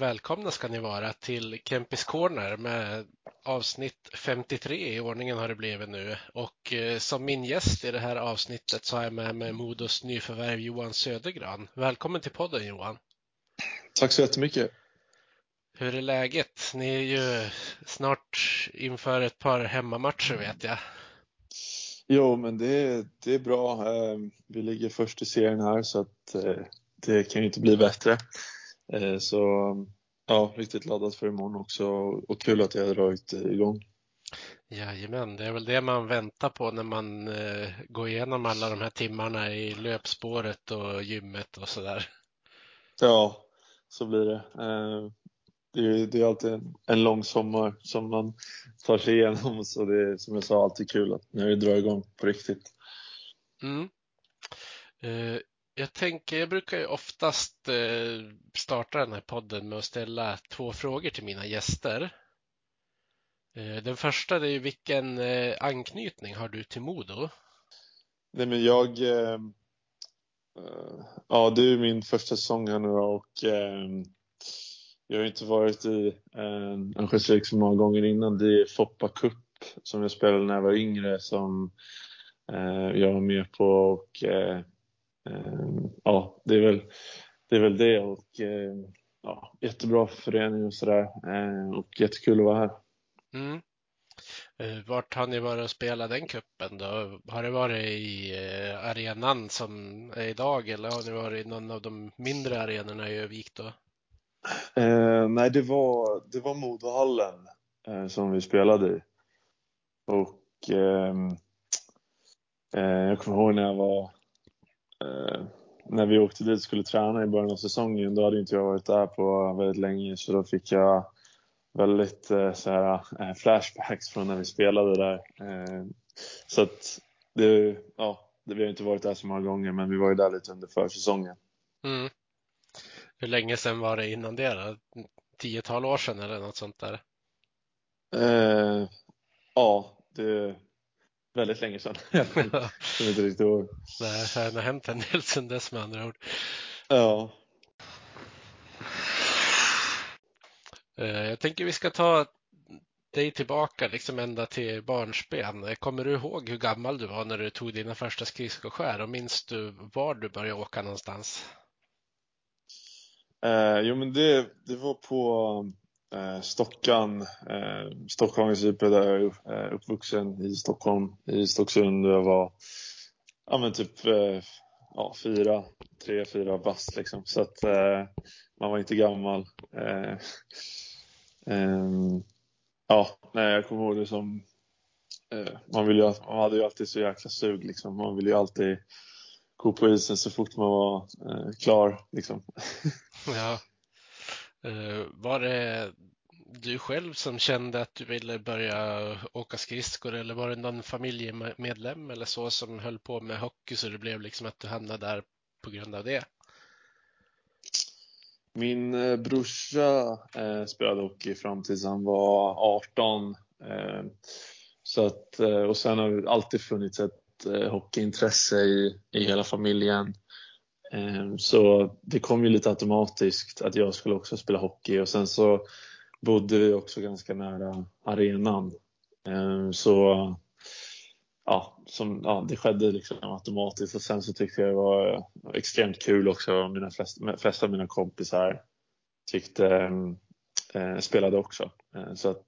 och välkomna ska ni vara till Kempis Corner med avsnitt 53 i ordningen har det blivit nu. Och eh, som min gäst i det här avsnittet så har jag med mig Modos nyförvärv Johan Södergran. Välkommen till podden Johan! Tack så jättemycket. Hur är läget? Ni är ju snart inför ett par hemmamatcher vet jag. Jo, men det, det är bra. Eh, Vi ligger först i serien här så att eh, det kan ju inte bli bättre. Eh, Så ja, riktigt laddat för imorgon också och kul att jag har dragit igång. Jajamän, det är väl det man väntar på när man eh, går igenom alla de här timmarna i löpspåret och gymmet och sådär. Ja, så blir det. Eh, Det är, det är alltid en, en lång sommar som man tar sig igenom så det är som jag sa alltid kul att när det drar igång på riktigt. Mm. Eh, jag tänker, jag brukar ju oftast eh, starta den här podden med att ställa två frågor till mina gäster. Eh, den första är ju vilken eh, anknytning har du till Modo? Nej men jag, ja det är ju min första säsong här nu då och jag har inte varit i eh, Örnsköldsvik så många gånger innan. Det är Foppa Cup som jag spelade när jag var yngre som jag var med på och ja det är väl det, är väl det och eh, ja, jättebra förening och sådär eh, och jättekul att vara här. Mm. Eh, Vart har ni varit och spelat den kuppen då? Har det varit i eh, arenan som är idag eller har ni varit i någon av de mindre arenorna i Övik då? Eh, nej, det var, det var Modohallen eh, som vi spelade i. Och ehm, eh, jag kommer ihåg när jag var eh, när vi åkte dit och skulle träna i början av säsongen. Då hade inte jag varit där på väldigt länge så då fick jag väldigt eh, så här, eh, flashbacks från när vi spelade där. Eh, så att det, ja, det, vi har inte varit där så många gånger men vi var ju där lite under försäsongen. Mm. Hur länge sedan var det innan det då? Tiotal år sedan eller något sånt där? Ja, det väldigt länge sedan. Jag kommer inte riktigt ihåg. Nej, det har hänt en del sedan dess med andra ord. Ja. Eh, Jag tänker vi ska ta dig tillbaka liksom ända till barnsben. Kommer du ihåg hur gammal du var när du tog dina första skridskoskär och minns du var du började åka någonstans? Eh, jo, men det, det var på eh, Stockan, eh, Stockholms IP där jag är eh, uppvuxen i Stockholm, i Stocksund. Jag var ja, men typ eh, ja, fyra, tre, fyra bast liksom. Så att eh, man var inte gammal. Eh, eh ja, nej, jag kommer ihåg det som eh, man, ville, ju- man hade ju alltid så jäkla sug liksom. Man ville ju alltid gå på isen så fort man var eh, klar liksom. Ja. Eh, var det du själv som kände att du ville börja åka skridskor eller var det någon familjemedlem eller så som höll på med hockey så det blev liksom att du hamnade där på grund av det? Min eh, brorsa eh, spelade hockey fram tills han var 18. Eh, så att, eh, och sen har det alltid funnits ett eh, hockeyintresse i, i hela familjen. Ehm, så det kom ju lite automatiskt att jag skulle också spela hockey och sen så bodde vi också ganska nära arenan. Ehm, så ja, som, ja, det skedde liksom automatiskt och sen så tyckte jag det var extremt kul också. Mina flesta, flesta av mina kompisar tyckte, ehm, eh, spelade också. Så att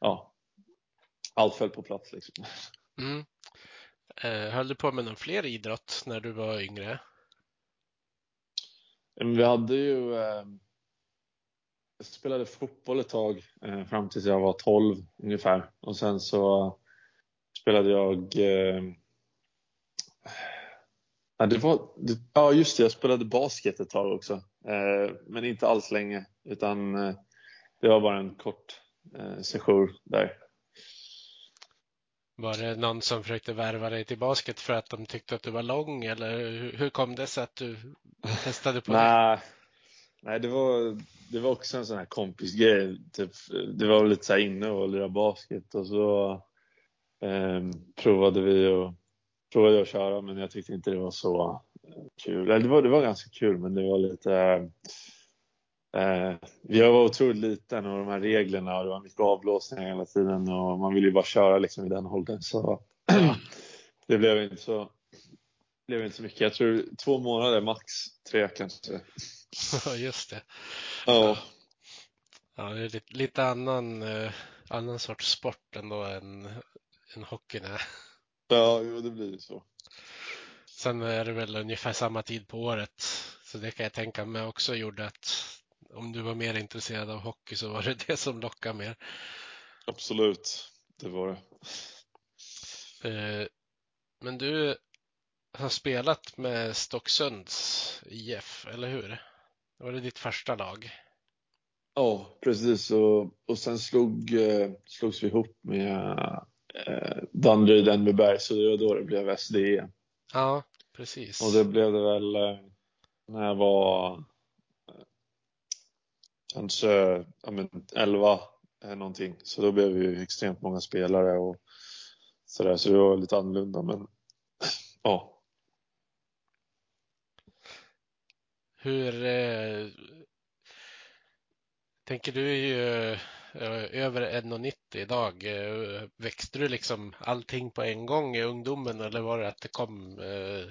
ja, allt föll på plats liksom. Mm. Eh, höll du på med någon fler idrott när du var yngre? Vi hade ju eh, jag spelade fotboll ett tag eh, fram tills jag var 12 ungefär och sen så spelade jag eh, ja, det var, det, ja, just det. Jag spelade basket ett tag också. Eh, men inte alls länge. Utan eh, det var bara en kort eh, session där. Var det någon som försökte värva dig till basket för att de tyckte att du var lång eller hur kom det sig att du testade på det? Nej, det var, det var också en sån här kompisgrej. Typ, det var lite så här inne att lira basket och så eh, provade vi och provade att köra men jag tyckte inte det var så kul. Eller det var, det var ganska kul men det var lite eh, jag var otroligt liten och de här reglerna och det var mycket avblåsningar hela tiden och man ville ju bara köra liksom i den åldern så det blev inte så blev inte så mycket. Jag tror två månader max, tre kanske. Ja, just det. Ja. Ja, det är lite, lite annan, eh, annan sorts sport ändå än, än hockeyn är. Ja, jo, det blir ju så. Sen är det väl ungefär samma tid på året, så det kan jag tänka mig också gjorde att om du var mer intresserad av hockey så var det det som lockade mer. Absolut, det var det. Eh, men du har spelat med Stocksunds IF, eller hur? Var det ditt första lag? Ja, precis. Och, och sen slog, eh, slogs vi ihop med eh, Danderyd Enbyberg, så det var då det blev SDE. Ja, precis. Och det blev det väl eh, när jag var kanske ja, men 11 eh, någonting. Så då blev vi ju extremt många spelare och sådär, så det var lite annorlunda. Men ja, Hur eh, tänker du är ju eh, över 1,90 idag. Eh, växte du liksom allting på en gång i ungdomen eller var det att det kom eh,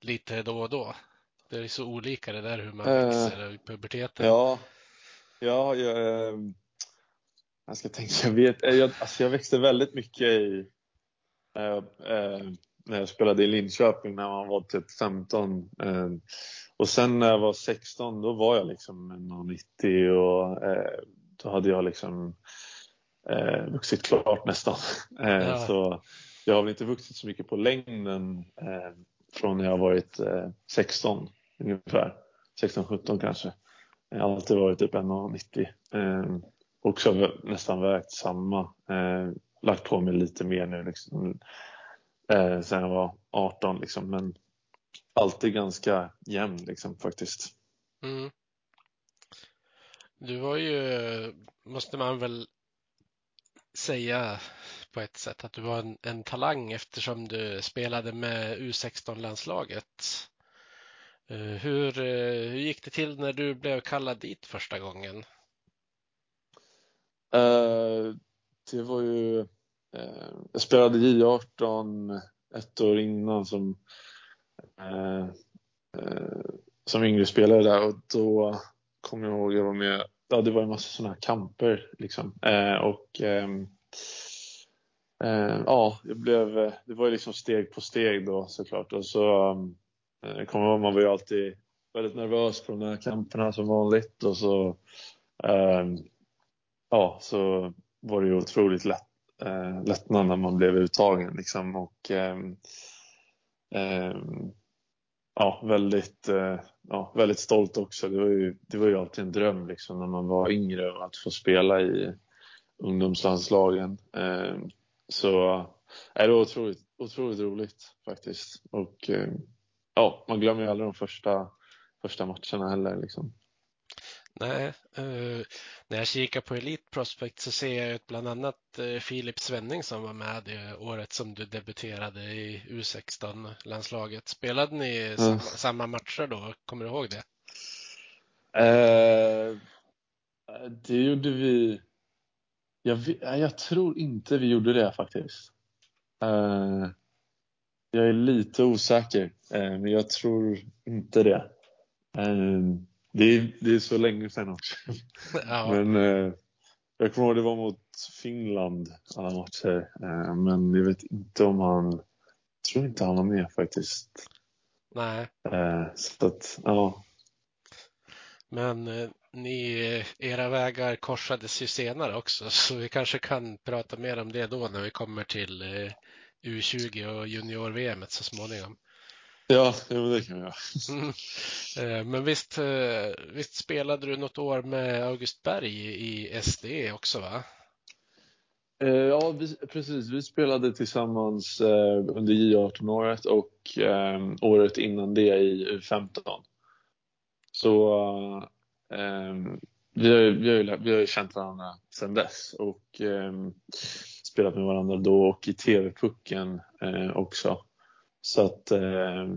lite då och då? Det är så olika det där hur man Eh, växer i puberteten. ja, ja jag, eh, jag ska tänka, jag vet, eh, jag, alltså jag växte väldigt mycket i eh, eh, när jag spelade i Linköping när man var typ 15. Eh, och sen när jag var 16 då var jag liksom 1,90 och då hade jag liksom eh, vuxit klart nästan. Ja. Så jag har väl inte vuxit så mycket på längden från när jag varit eh, 16 ungefär. 16-17 kanske. Jag har alltid varit typ 1,90. Eh, också nästan vägt samma. Eh, lagt på mig lite mer nu liksom. Eh, sen jag var 18 liksom. Men alltid ganska jämn liksom faktiskt. Mm. Du var ju, måste man väl säga på ett sätt, att du var en, en talang eftersom du spelade med U16-landslaget. Eh, hur, eh, hur gick det till när du blev kallad dit första gången? Uh, det var ju, uh, jag spelade J18 ett år innan som, uh, som yngre spelare där och då kommer jag ihåg jag var med, ja det var en massa sådana här kamper liksom. Och um, ja, jag blev, det var ju liksom steg på steg då såklart och så um, Eh, kommer ihåg man var ju alltid väldigt nervös på de här kamperna som vanligt och så ehm, ja, så var det ju otroligt lätt, eh, lättnad när man blev uttagen liksom och ehm, ehm, ja, väldigt, eh, ja, väldigt stolt också. Det var, ju, det var ju alltid en dröm liksom när man var yngre att få spela i ungdomslandslagen. Så äh, det var otroligt, otroligt roligt faktiskt. Och ja, man glömmer ju aldrig de första, första matcherna heller liksom. Nej, eh, när jag kikar på Elite Prospect så ser jag bland annat eh, Filip Svenning som var med det året som du debuterade i U16-landslaget. Spelade ni samma, samma matcher då? Kommer du ihåg det? Eh, det gjorde vi. Jag, jag tror inte vi gjorde det faktiskt. Jag är lite osäker, eh, men jag tror inte det. Eh, det, är, det är så länge sedan också. Ja, Men eh, jag kommer ihåg det var mot Finland alla matcher. Eh, men jag vet inte om han, jag tror inte han var med faktiskt. nej. Så att, ja. Men ni, era vägar korsades ju senare också, så vi kanske kan prata mer om det då när vi kommer till U20 och junior-VM så småningom. Ja, det kan vi göra. Mm. Eh, men visst, eh, visst spelade du något år med August Berg i SD också va? Eh, ja, precis. Vi spelade tillsammans under J18-året och året innan det i U15. Så vi, har, vi, har, vi har känt varandra sedan dess och spelat med varandra då och i TV-pucken eh, också. Så att, eh,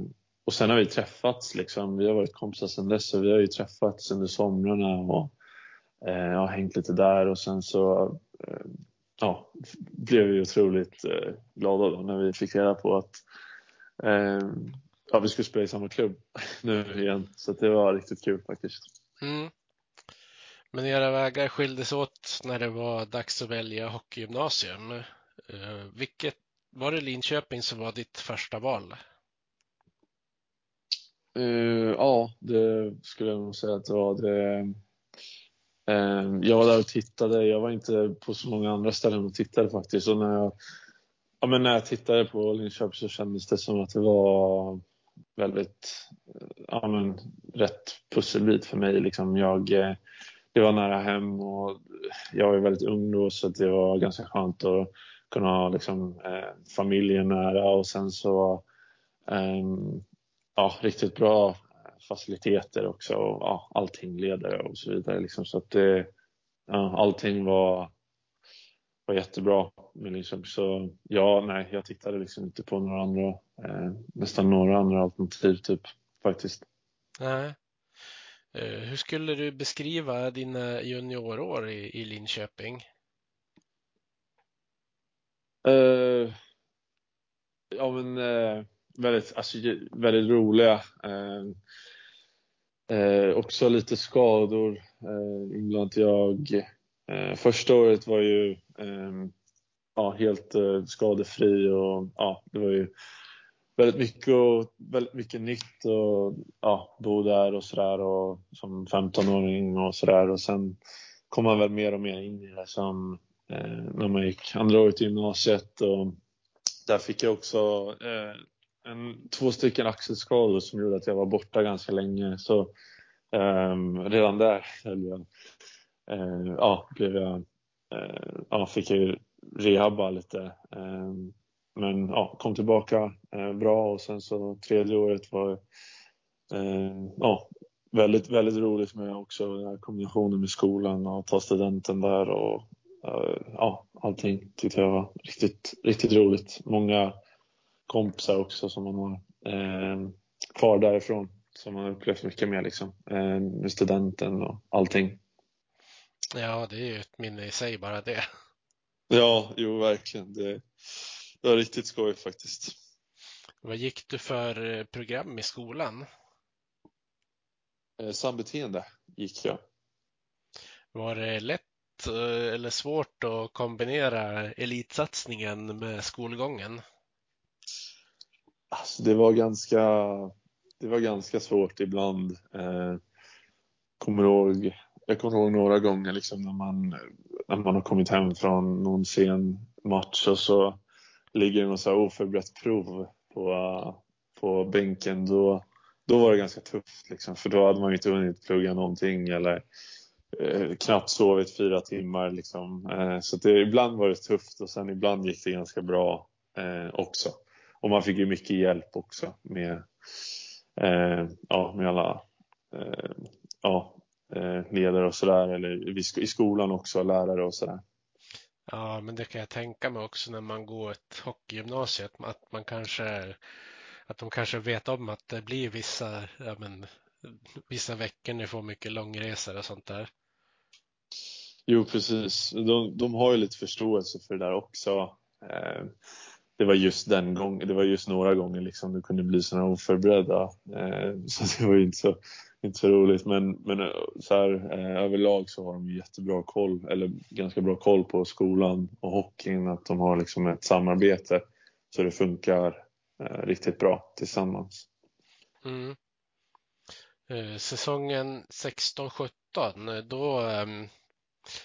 och sen har vi träffats liksom. Vi har varit kompisar sedan dess så vi har ju träffats under somrarna och eh, har hängt lite där och sen så eh, ja, blev vi otroligt eh, glada då när vi fick reda på att eh, ja, vi skulle spela i samma klubb nu igen. Så det var riktigt kul faktiskt. Mm. Men era vägar skildes åt när det var dags att välja hockeygymnasium. Eh, vilket var det Linköping som var ditt första val? Uh, ja, det skulle jag nog säga att det var. Det, uh, jag var där och tittade. Jag var inte på så många andra ställen och tittade faktiskt. Och när, jag, ja, men när jag tittade på Linköping så kändes det som att det var väldigt ja, men, rätt pusselbit för mig. Liksom jag, det var nära hem och jag var väldigt ung då så det var ganska skönt att kunna ha liksom, eh, familjen nära och sen så eh, ja, riktigt bra faciliteter också och ja, allting ledare och så vidare. Liksom. Så att det, ja, allting var, var jättebra med liksom, Så ja, nej, jag tittade liksom inte på några andra, eh, nästan några andra alternativ typ faktiskt. Nej. Eh, hur skulle du beskriva dina juniorår i, i Linköping? Uh, ja men uh, väldigt, alltså, väldigt roliga. Uh, också lite skador uh, inblandat. Jag, första året var ju um, ja, helt skadefri och ja, det var ju väldigt mycket, och, väldigt mycket nytt och ja, bo där och sådär och som 15-åring och sådär och sen kom man väl mer och mer in i det som eh, när man gick andra året i gymnasiet. Och där fick jag också eh, en, två stycken axelskador som gjorde att jag var borta ganska länge. Så eh, redan där jag, eh, ja, blev jag, eh, ja, fick jag rehabba lite. Ehm, Eh, men ja, kom tillbaka bra och sen så tredje året var ja, väldigt, väldigt roligt med också den här kombinationen med skolan och ta studenten där och ja, allting tyckte jag var riktigt, riktigt roligt. Många kompisar också som man har eh, kvar därifrån som man upplevt mycket med liksom. Eh, med studenten och allting. Ja, det är ju ett minne i sig bara det. Ja, jo verkligen. Det, det var riktigt skoj faktiskt. Vad gick du för eh, program i skolan? Eh, sambeteende gick jag. Var det lätt Eh, eller svårt att kombinera elitsatsningen med skolgången? Alltså, det var ganska det var ganska svårt ibland. Eh, kommer ihåg, jag kommer ihåg några gånger liksom när, man, när man har kommit hem från någon sen match och så ligger det något så oförberett prov på, på bänken. Då, då var det ganska tufft liksom, för då hade man inte hunnit plugga någonting eller eh, knappt sovit fyra timmar. Liksom. Eh, så det, ibland var det tufft och sen ibland gick det ganska bra eh, också. Och man fick ju mycket hjälp också med, eh, ja, med alla eh, ja, eh, ledare och sådär. Eller i skolan också, lärare och sådär. Ja, men det kan jag tänka mig också när man går ett hockeygymnasium. Att man kanske att de kanske vet om att det blir vissa, ja, men, vissa veckor ni får mycket långresor och sånt där. Jo, precis. De, de har ju lite förståelse för det där också. Eh, det var just den gången, det var just några gånger liksom det kunde bli sådana oförberedda. Eh, så det var ju inte så, inte så roligt. Men, men eh, så här, överlag så har de jättebra koll, eller ganska bra koll på skolan och hockeyn. Att de har liksom ett samarbete så det funkar riktigt bra tillsammans. Mm. Eh, säsongen 16-17, då, ehm,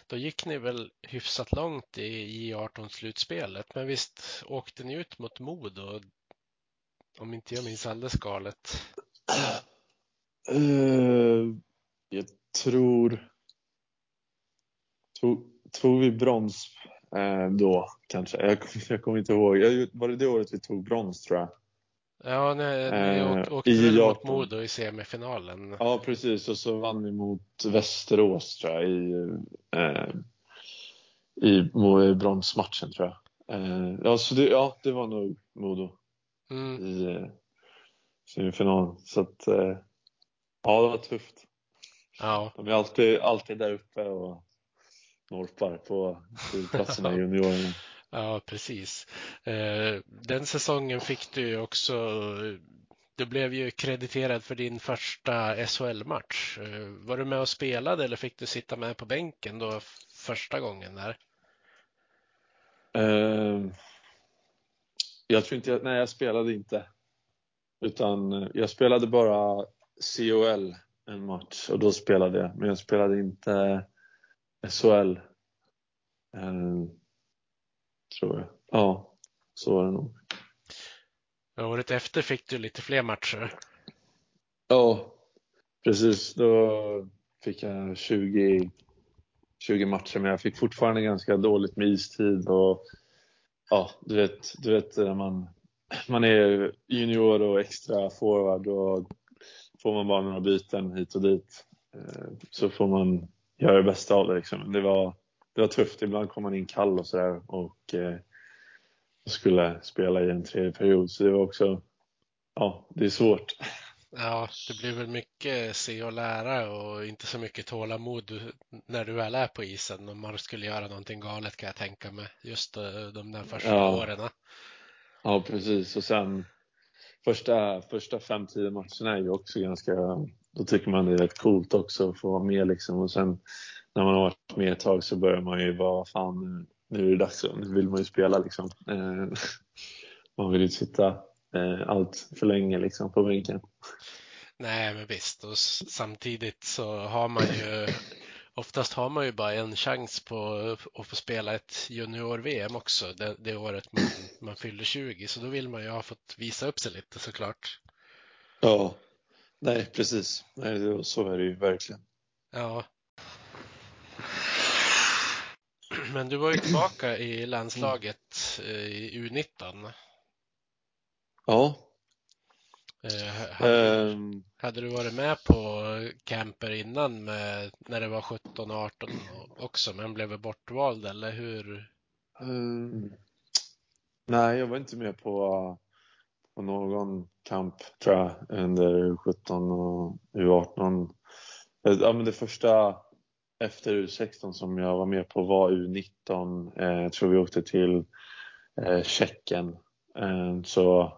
då gick ni väl hyfsat långt i J18-slutspelet, men visst åkte ni ut mot Modo? Om inte jag minns alldeles galet. Uh, jag tror... Tog, tog vi brons uh, då kanske? Jag, jag kommer inte ihåg. Jag, var det det året vi tog brons tror jag? Ja, ni, ni Eh, åkte i väl mot. Modo i semifinalen. Ja, precis. Och så vann vi mot Västerås tror jag i, eh, i mo- bronsmatchen tror jag. Eh, ja, så det, ja, det var nog Modo Mm. i eh, semifinalen. Så att, eh, ja, det var tufft. Ja, De är alltid, alltid där uppe och norpar på platserna i juniorerna. ja, precis. Eh, Den säsongen fick du ju också, du blev ju krediterad för din första SHL-match. Eh, Var du med och spelade eller fick du sitta med på bänken då första gången där? Eh, jag tror inte, nej jag spelade inte. Utan jag spelade bara COL en match och då spelade jag. Men jag spelade inte SHL. Eh, tror jag. Ja, så var det nog. Året efter fick du lite fler matcher. Ja, precis. Då fick jag 20, 20 matcher men jag fick fortfarande ganska dåligt med istid och ja, du vet, du vet när man, man är junior och extra forward och får man bara några byten hit och dit eh, så får man göra det bästa av det liksom. Det var, det var tufft. Ibland kom man in kall och sådär och eh, skulle spela i en tredje period så det var också, ja, det är svårt. Ja, det blir väl mycket se och lära och inte så mycket tålamod när du väl är på isen om man skulle göra någonting galet kan jag tänka mig. Just eh, de där första Ja. åren. Ja, precis. Och sen första, första fem, tio matcherna är ju också ganska, då tycker man det är rätt coolt också att få vara med liksom. Och sen när man har varit med ett tag så börjar man ju vara, fan nu, är det dags, nu vill man ju spela liksom. Eh, man vill ju inte sitta eh, allt för länge liksom på bänken. Nej, men visst. Och samtidigt så har man ju oftast har man ju bara en chans på att få spela ett junior-VM också det, det året man, man fyller 20. Så då vill man ju ha fått visa upp sig lite såklart. Ja, nej precis. Nej, så är det ju verkligen. Ja. Men du var ju tillbaka i landslaget eh, i U19. Ja, Eh, Hade, ehm, hade du varit med på camper innan med, när det var 17-18 också men blev bortvald eller hur? ehm, nej jag var inte med på, på någon kamp tror jag under 17 och U18. Eh, Ja, men det första efter U16 som jag var med på var U19. Eh, jag tror vi åkte till eh, Tjeckien. Eh, så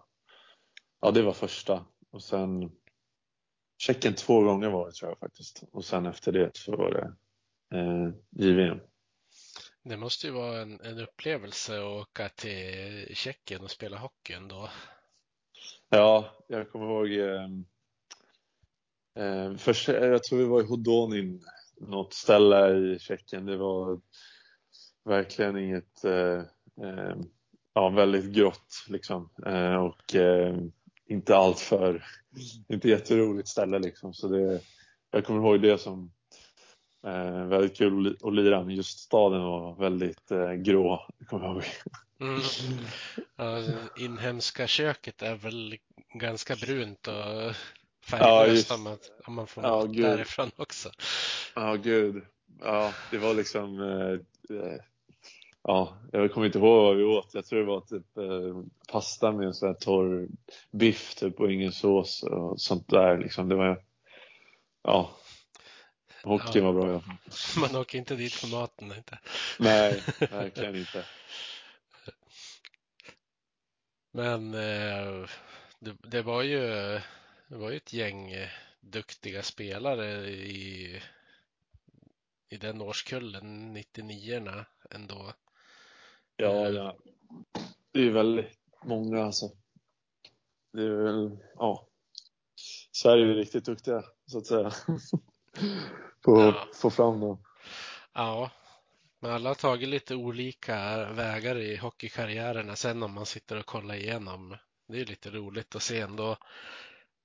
ja, det var första. Och sen Tjeckien två gånger var det tror jag faktiskt. Och sen efter det så var det eh, JVM. Det måste ju vara en, en upplevelse att åka till Tjeckien och spela hockey ändå. Ja, jag kommer ihåg eh, eh, först, jag tror vi var i Hodonin, något ställe i Tjeckien. Det var verkligen inget, eh, eh, ja väldigt grått liksom. Eh, och eh, inte allt för, inte jätteroligt ställe liksom. Så det, jag kommer ihåg det som eh, väldigt kul att li- att lira, men just staden var väldigt eh, grå, kommer jag ihåg. Mm. Ja, inhemska köket är väl ganska brunt och Ja, färglöst just- om, man, om man får Ja, därifrån också. Ja, gud. Ja, det var liksom... Eh, eh, ja, jag kommer inte ihåg vad vi åt. Jag tror det var typ eh, pasta med en sån här torr biff typ och ingen sås och sånt där liksom. Det var... Ja. Hockeyn Ja. var bra fall. Man åker inte dit för maten. Inte. Nej, verkligen inte. Men eh, det, det var ju det var ju ett gäng eh, duktiga spelare i, i den årskullen, 99orna ändå. Ja, ja. Det är väldigt många alltså. Det är väl, ja. Sverige är riktigt duktiga. så att säga. Få, Ja. få fram dem. Ja, men alla har tagit lite olika vägar i hockeykarriärerna sen om man sitter och kollar igenom. Det är lite roligt att se ändå.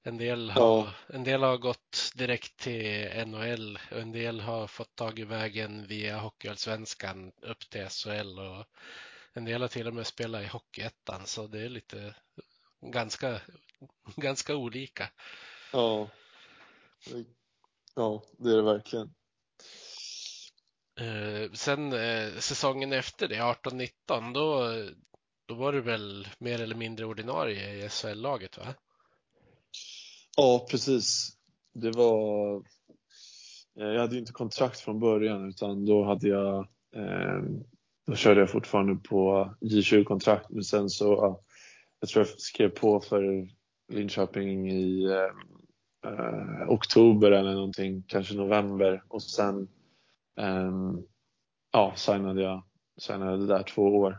En del har, Ja. en del har gått direkt till NHL och en del har fått tag i vägen via Hockeyallsvenskan upp till SHL och en del har till och med spelat i Hockeyettan så det är lite ganska, ganska olika. Ja. Ja, det är det verkligen. Eh, sen eh, säsongen efter det, 18-19, då, då var du väl mer eller mindre ordinarie i SHL-laget va? Ja, precis. Det var... Eh, jag hade ju inte kontrakt från början utan då hade jag... Eh, då körde jag fortfarande på J20-kontrakt men sen så... Jag tror jag skrev på för Linköping i eh, eh oktober eller någonting, kanske november och sen eh, ja, signade jag signade där två år.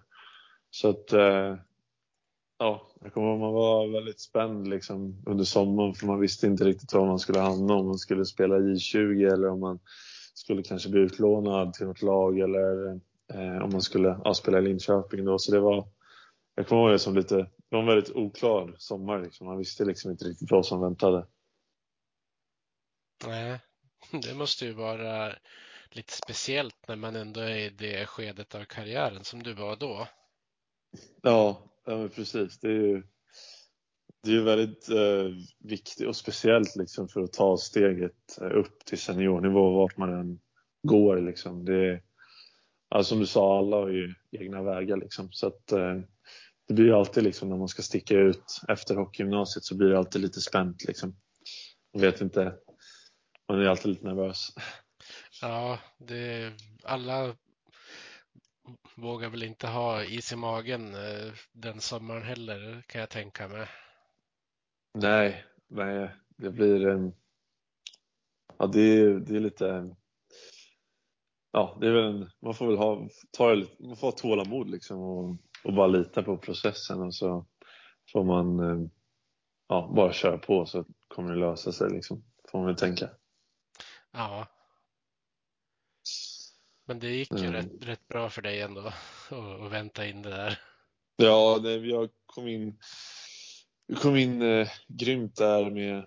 Så att eh, ja, jag kommer ihåg man var väldigt spänd liksom under sommaren för man visste inte riktigt vad man skulle hamna om man skulle spela J20 eller om man skulle kanske bli utlånad till något lag eller eh, om man skulle ja, spela i Linköping då. Så det var, jag kommer ihåg det som lite, det var en väldigt oklar sommar liksom. Man visste liksom inte riktigt vad som väntade. Nej, det måste ju vara lite speciellt när man ändå är i det skedet av karriären som du var då. Ja, ja men precis. Det är ju det är väldigt eh, viktigt och speciellt liksom för att ta steget eh, upp till seniornivå vart man än går. Liksom. Det är, alltså, som du sa, alla har ju egna vägar. Liksom. Så att, eh, det blir alltid liksom, när man ska sticka ut efter hockeygymnasiet så blir det alltid lite spänt. Liksom. Man vet inte, man är alltid lite nervös. Ja, det, alla vågar väl inte ha is i magen eh, den sommaren heller kan jag tänka mig. Nej, nej, det blir. Ja, det är, det är lite... Ja, det är väl en, man får väl ha, ta lite, man får ha tålamod liksom och, och bara lita på processen och så får man eh, ja, bara köra på så kommer det lösa sig liksom, får man väl tänka. Ja. Men det gick ju Mm. rätt, rätt bra för dig ändå att vänta in det där. Ja, det, jag kom in, kom in eh, grymt där med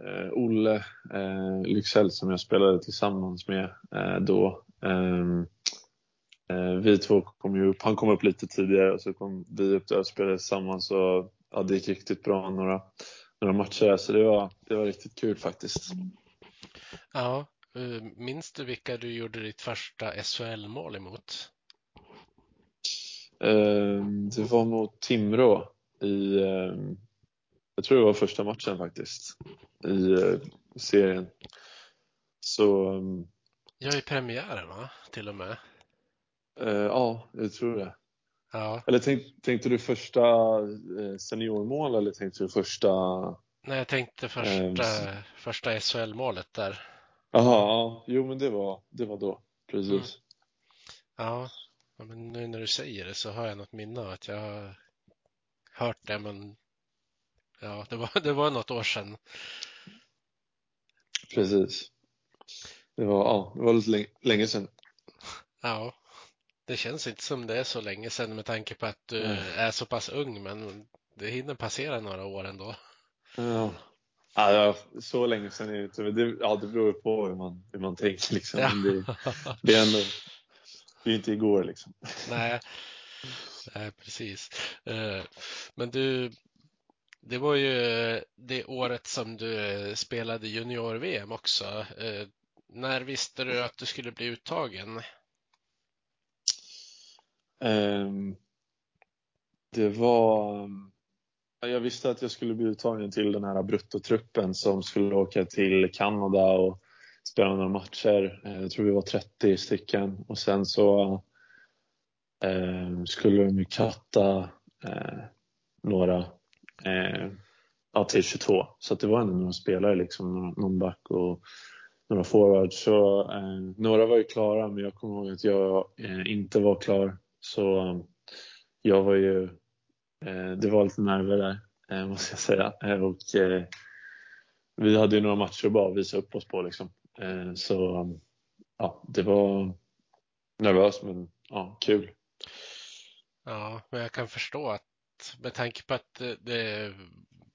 eh, Olle eh, Lycksell som jag spelade tillsammans med eh, då. Ehm, eh, vi två kom ju upp, han kom upp lite tidigare och så kom vi upp där och spelade tillsammans och ja, det gick riktigt bra några, några matcher där, så det var, det var riktigt kul faktiskt. Ja, minns du vilka du gjorde ditt första SHL-mål emot? Ehm, det var mot Timrå i, ehm, jag tror det var första matchen faktiskt, i eh, serien. Så ehm, Jag är i premiären va? Till och med. eh, ja, jag tror det. Ja, Eller tänk, tänkte du första eh, seniormål eller tänkte du första? nej jag tänkte första, Ehm, första SHL-målet där. Jaha, ja, jo men det var, det var då, precis. Ja, ja, men nu när du säger det så har jag något minne av att jag har hört det, men ja, det var, det var något år sedan. Precis. Det var, ja, det var lite länge, länge sedan. Ja, det känns inte som det är så länge sedan med tanke på att du Nej. är så pass ung, men det hinner passera några år ändå. Ja. Ja, så länge sedan är det inte. Det, ja, det beror på hur man, hur man tänker liksom. Ja. Det, det är ändå, det är inte igår liksom. Nej, nej precis. Eh, Men du, det var ju det året som du eh, spelade junior-VM också. Eh, När visste du att du skulle bli uttagen? Ehm, det var... Jag visste att jag skulle bli uttagen till den här bruttotruppen som skulle åka till Kanada och spela några matcher. Eh, jag tror vi var 30 stycken och sen så eh, skulle de ju katta eh, några eh, ja, till 22. Så att det var ändå några spelare, liksom, någon back och några forwards. Så, eh, några var ju klara, men jag kommer ihåg att jag eh, inte var klar. Så eh, jag var ju, det var lite nerver där, eh, måste jag säga. Eh, och, eh, vi hade ju några matcher bara att visa upp oss på liksom. Eh, så ja, det var nervöst men ja, kul. Ja, men jag kan förstå att med tanke på att det, det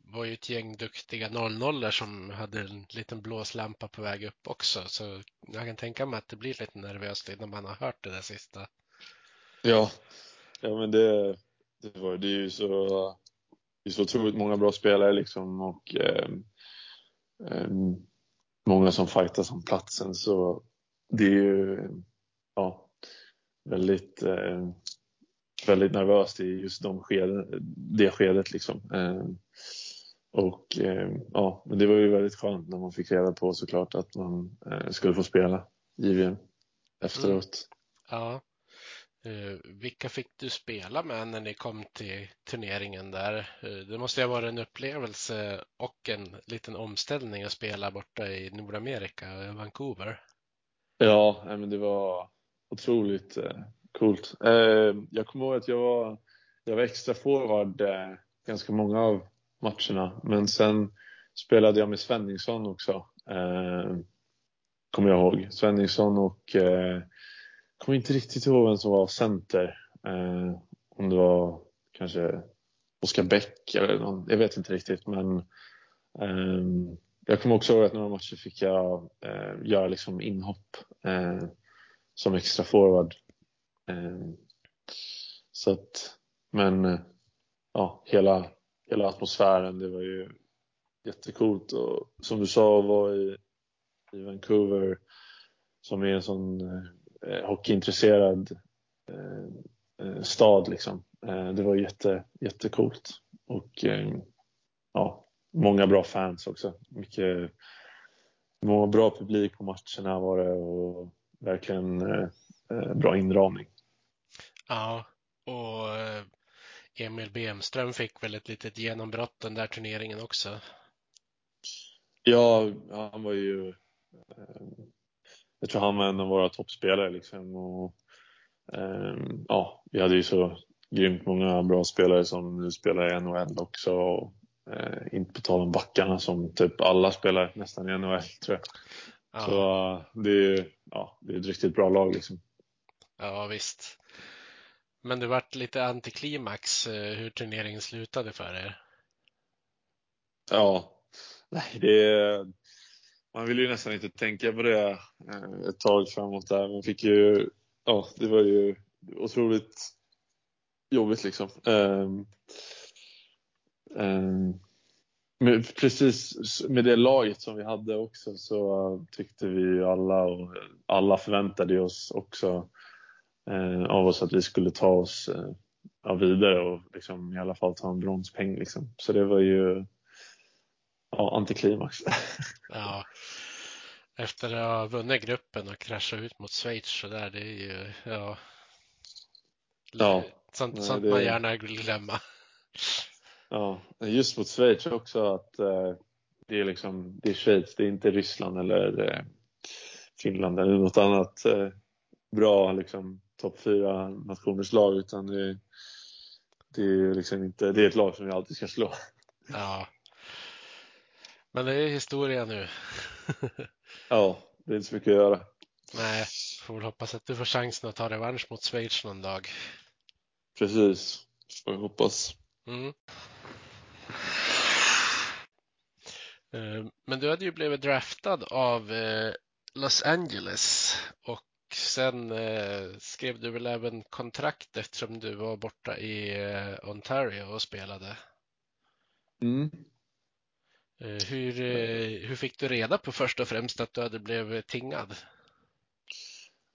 var ju ett gäng duktiga 00 som hade en liten blåslampa på väg upp också. Så jag kan tänka mig att det blir lite nervöst innan man har hört det där sista. Ja, ja men det, det, var, det är ju så, det är så otroligt många bra spelare liksom och eh, eh, många som fightas om platsen så det är ju ja, väldigt, eh, väldigt nervöst i just de skeden, det skedet liksom. Eh, och eh, ja, men det var ju väldigt skönt när man fick reda på såklart att man eh, skulle få spela JVM efteråt. Mm. Ja. Uh, vilka fick du spela med när ni kom till turneringen där? Uh, det måste ju ha varit en upplevelse och en liten omställning att spela borta i Nordamerika, Vancouver. Ja, men det var otroligt uh, coolt. jag kommer ihåg att jag var, jag var extra forward ganska många av matcherna. Men sen spelade jag med Svenningsson också. Kommer jag ihåg. Svenningsson och kommer inte riktigt ihåg vem som var center. Eh, om det var kanske Oskar Bäck eller någon. Jag vet inte riktigt men eh, jag kommer också ihåg att några matcher fick jag eh, göra liksom inhopp eh, som extra forward. Eh, så att, men eh, ja, hela hela atmosfären. Det var ju jättecoolt och som du sa var i, i Vancouver som är en sån eh, eh, hockeyintresserad eh, eh, stad liksom. Eh, det var jätte, jättecoolt och eh, ja, många bra fans också. Mycket, många bra publik på matcherna var det och verkligen eh, bra inramning. Ja, och Emil Bemström fick väl ett litet genombrott den där turneringen också. Ja, han var ju jag tror han var en av våra toppspelare liksom. Och, eh, ja, vi hade ju så grymt många bra spelare som nu spelar i NHL också. Och, eh, inte på tal om backarna som typ alla spelar nästan i NHL tror jag. Ja. Så det är, ja, det är ett riktigt bra lag liksom. Ja visst. Men det vart lite antiklimax eh, hur turneringen slutade för er. Ja, nej det man vill ju nästan inte tänka på det eh, ett tag framåt där. Man fick ju, ja det var ju otroligt jobbigt liksom. Um, um, men precis med det laget som vi hade också så tyckte vi alla och alla förväntade oss också eh, av oss att vi skulle ta oss eh, vidare och liksom, i alla fall ta en bronspeng. Liksom. Så det var ju ja, antiklimax. ja. Efter att ha vunnit gruppen och kraschat ut mot Schweiz så där, det är ju ja, ja sånt, nej, sånt det... man gärna glömma. Ja, just mot Schweiz också att eh, det är liksom det är Schweiz, det är inte Ryssland eller eh, Finland eller något annat eh, bra liksom topp fyra nationers lag utan det, det är liksom inte, det är ett lag som vi alltid ska slå. Ja. Men det är historia nu. ja, det är inte så mycket att göra. Nej, får väl hoppas att du får chansen att ta revansch mot Schweiz någon dag. Precis, får jag hoppas. Mm. Eh, men du hade ju blivit draftad av eh, Los Angeles och sen eh, skrev du väl även kontrakt eftersom du var borta i Ontario och spelade. Mm. Eh, hur, eh, hur fick du reda på först och främst att du hade blivit tingad?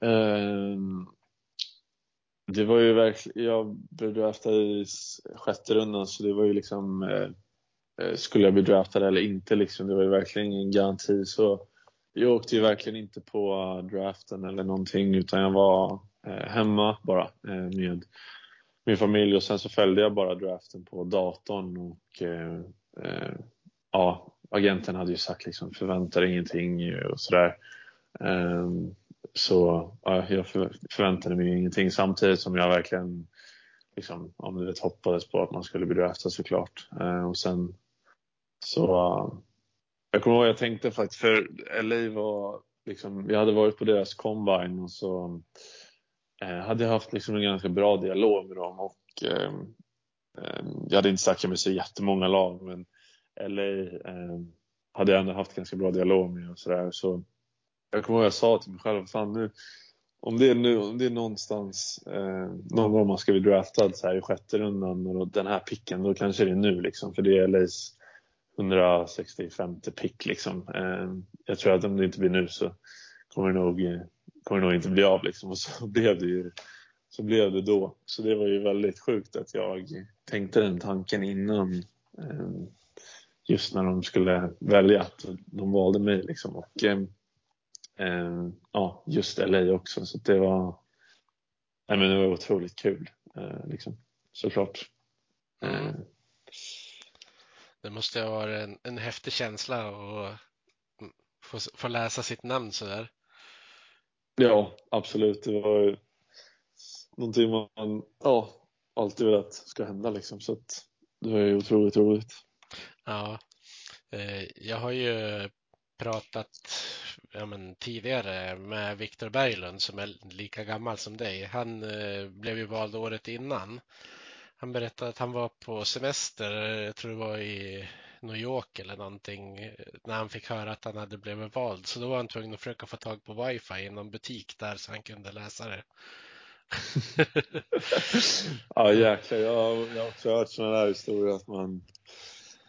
Ehm, det var ju verkligen, jag blev draftad i sjätte rundan så det var ju liksom eh, skulle jag bli draftad eller inte liksom. Det var ju verkligen ingen garanti så jag åkte ju verkligen inte på draften eller någonting utan jag var hemma bara med min familj och sen så följde jag bara draften på datorn och ja, agenten hade ju sagt liksom förväntar ingenting och sådär. Ehm, så ja, jag förväntade mig ingenting samtidigt som jag verkligen liksom, om du vet, hoppades på att man skulle bli draftad såklart. Ehm, och sen så jag kommer ihåg jag tänkte faktiskt, för LA var liksom, jag hade varit på deras combine och så eh, hade jag haft liksom en ganska bra dialog med dem och ehm, jag hade inte snackat med så jättemånga lag men LA eh, hade jag ändå haft ganska bra dialog med och sådär. Så jag kommer ihåg jag sa till mig själv, fan nu, om det är nu, om det är någonstans, eh, någon gång man ska bli draftad så här i sjätte rundan och den här picken, då kanske det är nu liksom. För det är LAs 165 pick liksom. Eh, jag tror att om det inte blir nu så kommer det nog, kommer det nog inte bli av liksom. Och så blev det ju, så blev det då. Så det var ju väldigt sjukt att jag tänkte den tanken innan. Eh, just när de skulle välja att de valde mig liksom. Och, eh, eh, ja, just LA också. Så det var, nej, men det var otroligt kul. Eh, liksom, såklart. Mm. Det måste ha varit en, en häftig känsla att få, få läsa sitt namn sådär. Ja, absolut. Det var någonting man ja, alltid velat ska hända liksom. Så att det var ju otroligt roligt. Ja, eh, jag har ju pratat ja, men, tidigare med Viktor Berglund som är lika gammal som dig. Han eh, blev ju vald året innan. Han berättade att han var på semester, jag tror det var i New York eller någonting, eh, när han fick höra att han hade blivit vald. Så då var han tvungen att försöka få tag på wifi i någon butik där så han kunde läsa det. ja jäklar, jag, jag har också hört sådana där historier att man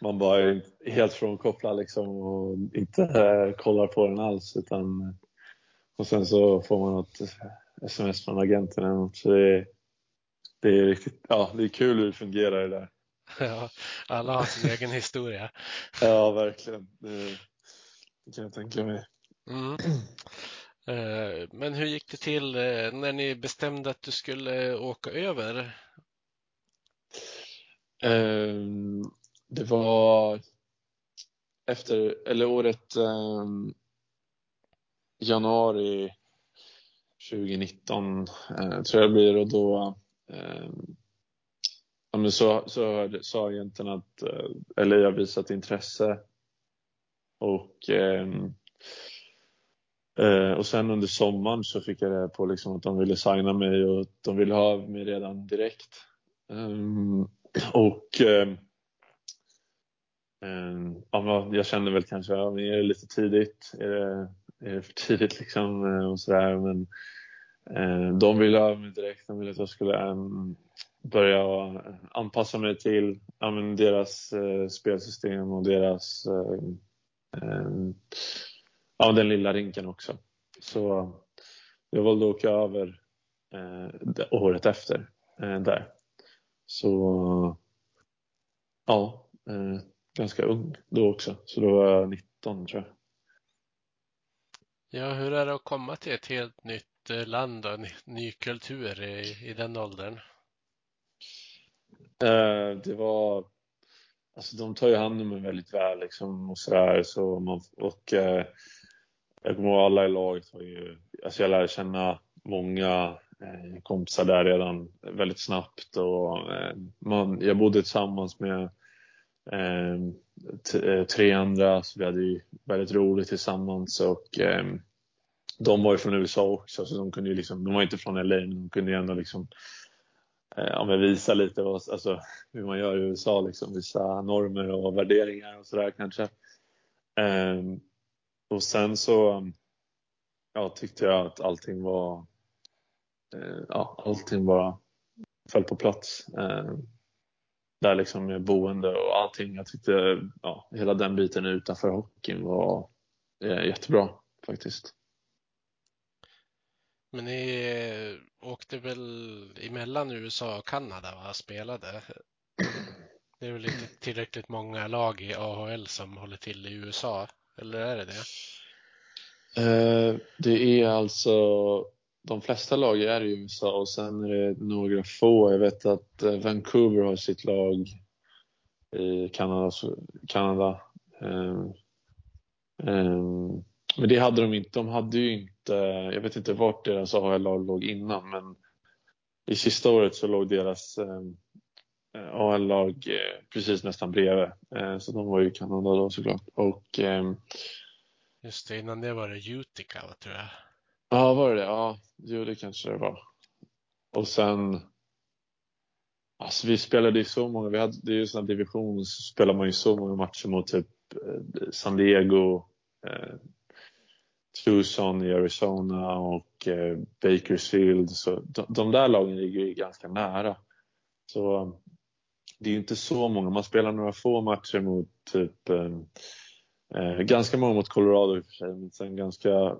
man bara är helt frånkopplad liksom och inte kollar på den alls. Utan, och sen så får man något sms från agenten eller något. Så det är, det är riktigt, ja det är kul hur det fungerar det där. Ja, alla har sin egen historia. Ja, verkligen. Det, det kan jag tänka mig. Mm. Eh, men hur gick det till eh, när ni bestämde att du skulle åka över? Um, det var efter, eller året um, januari 2019 uh, eh, tror jag det blir och då um, ja, men så, så sa agenten att uh, eller jag visat intresse och um, och sen under sommaren så fick jag det på liksom att de ville signa mig och de ville ha mig redan direkt. Um, och um, Ehm, ja, jag kände väl kanske, ja, är det lite tidigt? Är det, är det för tidigt liksom? Eh, och sådär. Men eh, de ville ha mig direkt. De ville att jag skulle ehm, börja anpassa mig till ja, deras eh, spelsystem och deras ehm, ja, den lilla rinken också. Så jag valde att åka över året efter där. Så ja, ganska ung då också, så då var jag 19 tror jag. Ja, hur är det att komma till ett helt nytt eh, land och ny, ny kultur i, i den åldern? Eh, det var, alltså de tar ju hand om mig väldigt väl liksom och sådär så man, och eh, jag kommer ihåg alla i laget var ju, alltså jag lärde känna många eh, kompisar där redan väldigt snabbt och eh, man, jag bodde tillsammans med Ehm, eh, tre andra, så vi hade ju väldigt roligt tillsammans och eh, de var ju från USA också så de kunde ju liksom, de var inte från LA men de kunde ju ändå liksom eh, visa lite vad, alltså, hur man gör i USA, liksom, vissa normer och värderingar och sådär kanske. Eh, och sen så ja, tyckte jag att allting var, eh, ja, allting bara föll på plats. Eh, där liksom med boende och allting. Jag tyckte ja, hela den biten utanför hockeyn var eh, jättebra faktiskt. Men ni åkte väl emellan USA och Kanada och spelade? Det är väl inte tillräckligt många lag i AHL som håller till i USA, eller är det det? Eh, det är alltså de flesta lag är i USA och sen är det några få. Jag vet att eh, Vancouver har sitt lag i Kanada. Kanada. Um, um, men det hade de inte. De hade ju inte, jag vet inte vart deras AHL-lag låg innan men i sista året så låg deras um, eh, eh AL-lag eh, precis nästan bredvid. Eh, så de var ju i Kanada då såklart. Och ehm, Just det, innan det var det Utica, tror jag ja, var det det? Ja, jo det kanske det var. Och sen Alltså vi spelade ju så många, vi hade, det är ju sån division så spelar man ju så många matcher mot typ eh, San Diego, eh, Tucson i Arizona och eh, Bakersfield. Så de, de där lagen ligger ju ganska nära. Så det är ju inte så många, man spelar några få matcher mot typ eh, eh, ganska många mot Colorado i och för sig, men sen ganska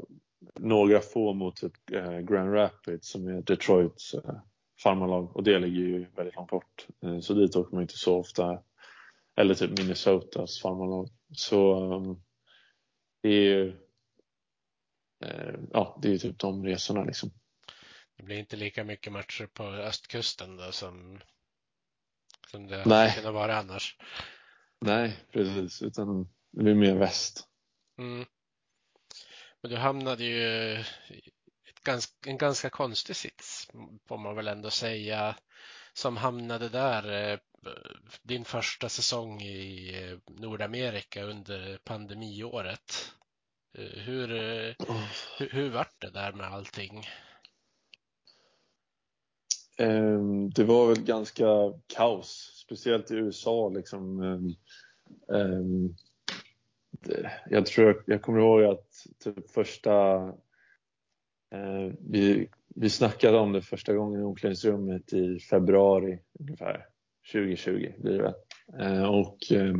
några få mot typ Grand Rapids som är Detroits eh, farmarlag och det ligger ju väldigt långt bort. Eh, så dit åker man inte så ofta. Eller typ Minnesotas farmarlag. Så um, det är ju ja, det är typ de resorna liksom. Det blir inte lika mycket matcher på östkusten då som, som det Nej. kunde vara annars. Nej, precis, utan det blir mer väst. Mm. Men du hamnade ju ganska, en ganska konstig sits, får man väl ändå säga, som hamnade där eh, din första säsong i eh, Nordamerika under pandemiåret. Eh, Hur, hur, hur vart det där med allting? Ehm, Det var väl ganska kaos, speciellt i USA. Liksom. Jag tror jag kommer ihåg att typ första eh, vi, vi snackade om det första gången i omklädningsrummet i februari ungefär 2020 blir det väl. Eh, och, eh,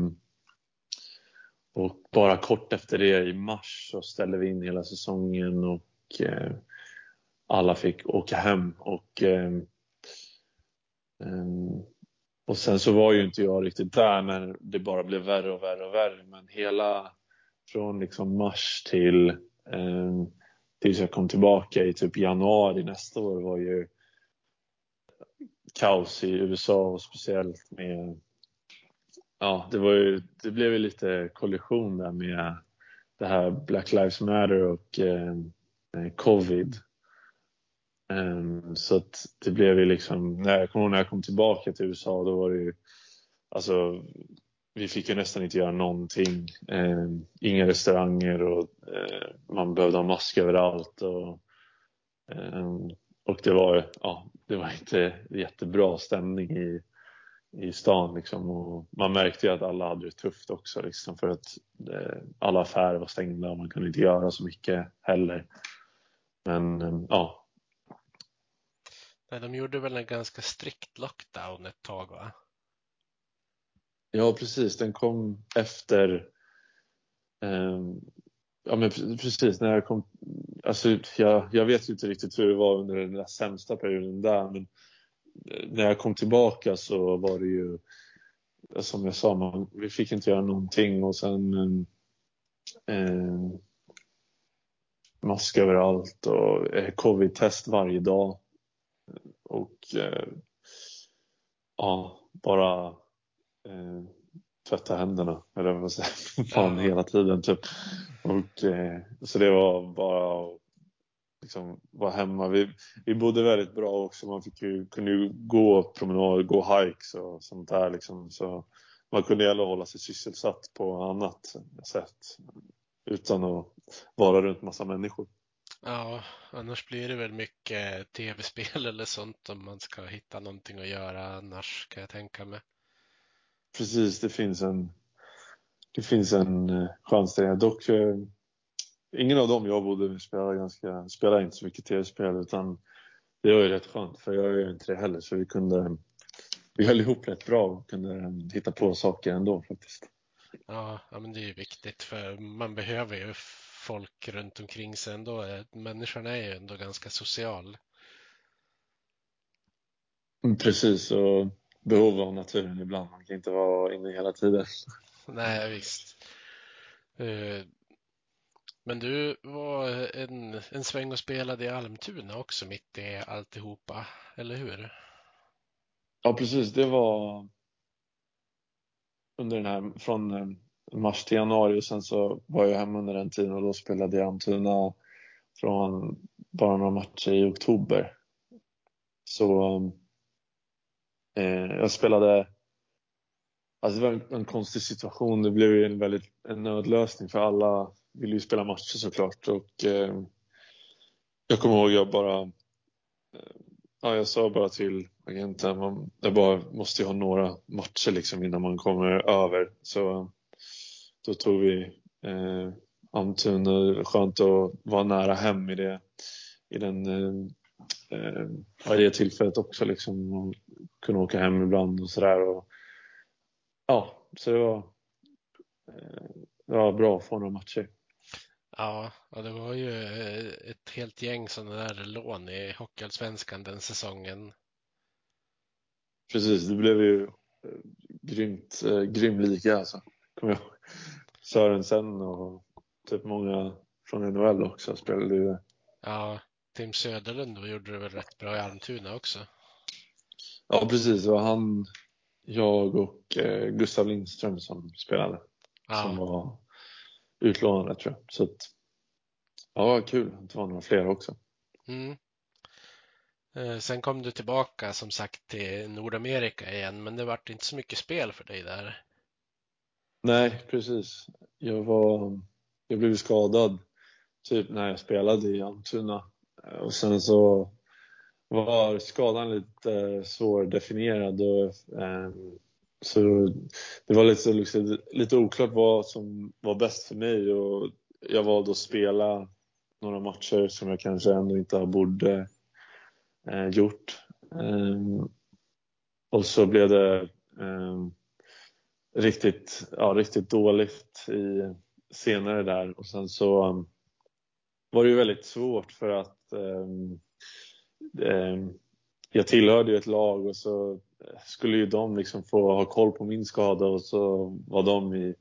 och bara kort efter det i mars så ställde vi in hela säsongen och eh, alla fick åka hem. Och, ehm, ehm, och sen så var ju inte jag riktigt där när det bara blev värre och värre och värre. Men hela från liksom mars till eh, tills jag kom tillbaka i typ januari nästa år var ju kaos i USA och speciellt med ja, det var ju, det blev ju lite kollision där med det här Black Lives Matter och eh, eh covid. Ehm, så att det blev ju liksom, när jag kommer när jag kom tillbaka till USA då var det ju, alltså vi fick ju nästan inte göra någonting. Eh, inga restauranger och eh, man behövde ha mask överallt. Och, eh, och det var, ja, det var inte jättebra stämning i, i stan. Liksom. Och man märkte ju att alla hade det tufft också liksom, för att eh, alla affärer var stängda och man kunde inte göra så mycket heller. Men ehm, ja, Nej, de gjorde väl en ganska strikt lockdown ett tag va? Ja, precis. Den kom efter... eh, ja, men precis när jag kom... Alltså, jag, jag vet ju inte riktigt hur det var under den där sämsta perioden där, men eh, när jag kom tillbaka så var det ju som jag sa, man, vi fick inte göra någonting och sen eh, mask överallt och eh, covid-test varje dag. Och eh, ja, bara eh, tvätta händerna, eller vad säger fan hela tiden typ. Och, eh, så det var bara att liksom, vara hemma. Vi, vi bodde väldigt bra också. Man fick ju, kunde ju gå promenader, gå hikes och sånt där liksom. Så man kunde gärna hålla sig sysselsatt på annat sätt utan att vara runt massa människor. Ja, annars blir det väl mycket tv-spel eller sånt om man ska hitta någonting att göra annars kan jag tänka mig. Precis, det finns en, det finns en eh, chans det. Dock, eh, ingen av dem jag bodde spelar, ganska, spelar inte så mycket tv-spel utan det var ju rätt skönt för jag gör inte det heller så vi kunde vi höll ihop rätt bra och kunde eh, hitta på saker ändå faktiskt. Ja, ja, men det är ju viktigt för man behöver ju folk runt omkring sig ändå. Eh, Människan är ju ändå ganska social. Mm, Precis, och behov av naturen ibland. Man kan inte vara inne hela tiden. Nej, visst. Eh, Men du var en, en sväng och spelade i Almtuna också mitt i alltihopa, eller hur? Ja, precis. Det var under den här, från eh, mars till januari och sen så var jag hemma under den tiden och då spelade jag Antuna från bara några matcher i oktober. Så Eh, jag spelade Alltså det var en, en, konstig situation. Det blev ju en väldigt en nödlösning för alla ville ju spela matcher såklart. Och, eh, jag kommer ihåg jag bara eh, ja, jag sa bara till agenten man, jag bara måste ju ha några matcher liksom innan man kommer över. Så då tog vi eh, Almtuna. Skönt att vara nära hem i det, i den, eh, eh i det tillfället också. Liksom, och kunna åka hem ibland och sådär. Ja, så det var, eh, det var bra få några matcher. Ja, och det var ju eh, ett helt gäng sådana där lån i Hockeyallsvenskan den säsongen. Precis, det blev ju eh, grymt, eh, grym liga alltså. Kommer jag Sörensen och typ många från NHL också spelade ju Ja, Tim Söderlund då gjorde det väl rätt bra i Almtuna också. Ja, precis. Det var han, jag och eh, Gustav Lindström som spelade. Ja. Som var utlånade tror jag. Så att, ja, kul att det var några fler också. Mm. Eh, sen kom du tillbaka som sagt till Nordamerika igen, men det vart inte så mycket spel för dig där. Nej, precis. Jag var, jag blev skadad typ när jag spelade i Almtuna och sen så var skadan lite eh, svårdefinierad och eh, så det var lite, liksom, lite oklart vad som var bäst för mig och jag valde att spela några matcher som jag kanske ändå inte borde eh, gjort. Ehm, och så blev det eh, riktigt, ja, riktigt dåligt i, senare där. Och sen så um, var det ju väldigt svårt för att um, um, jag tillhörde ju ett lag och så skulle ju de liksom få ha koll på min skada och så var de i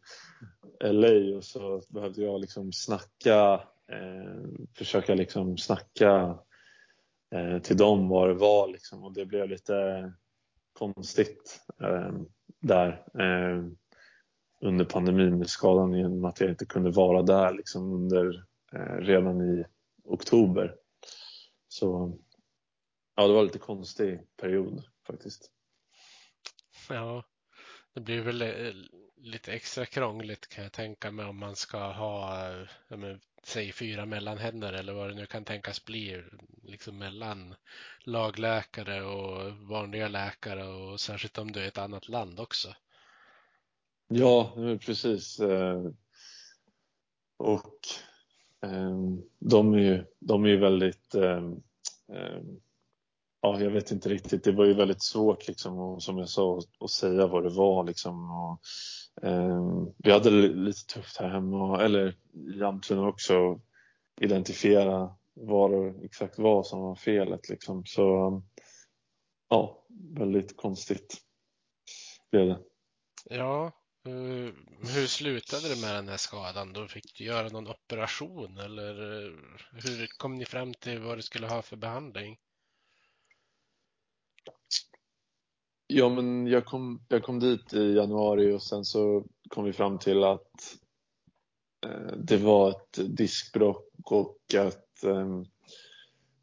LA och så behövde jag liksom snacka, eh, försöka liksom snacka eh, till dem vad det var liksom. Och det blev lite konstigt eh, där eh, under pandemin med skadan genom att jag inte kunde vara där liksom under eh, redan i oktober. Så ja, det var lite konstig period faktiskt. Ja, det blir väl eh, lite extra krångligt kan jag tänka mig om man ska ha, eh, men, säg fyra mellanhänder eller vad det nu kan tänkas bli, liksom mellan lagläkare och vanliga läkare och särskilt om du är ett annat land också. Ja, eh, precis. Eh, och ehm, de är ju, de är ju väldigt ehm, ehm, ja, jag vet inte riktigt. Det var ju väldigt svårt liksom, och, som jag sa att säga vad det var. Liksom, och, Ehm, vi hade det lite tufft här hemma, eller i Almtuna också, identifiera vad det exakt var som var felet. Liksom. Så ja, väldigt konstigt blev det. Ja, eh, hur slutade det med den här skadan? Då fick du göra någon operation eller eh, hur kom ni fram till vad du skulle ha för behandling? Ja, men jag kom, jag kom dit i januari och sen så kom vi fram till att eh, det var ett diskbråck och att eh,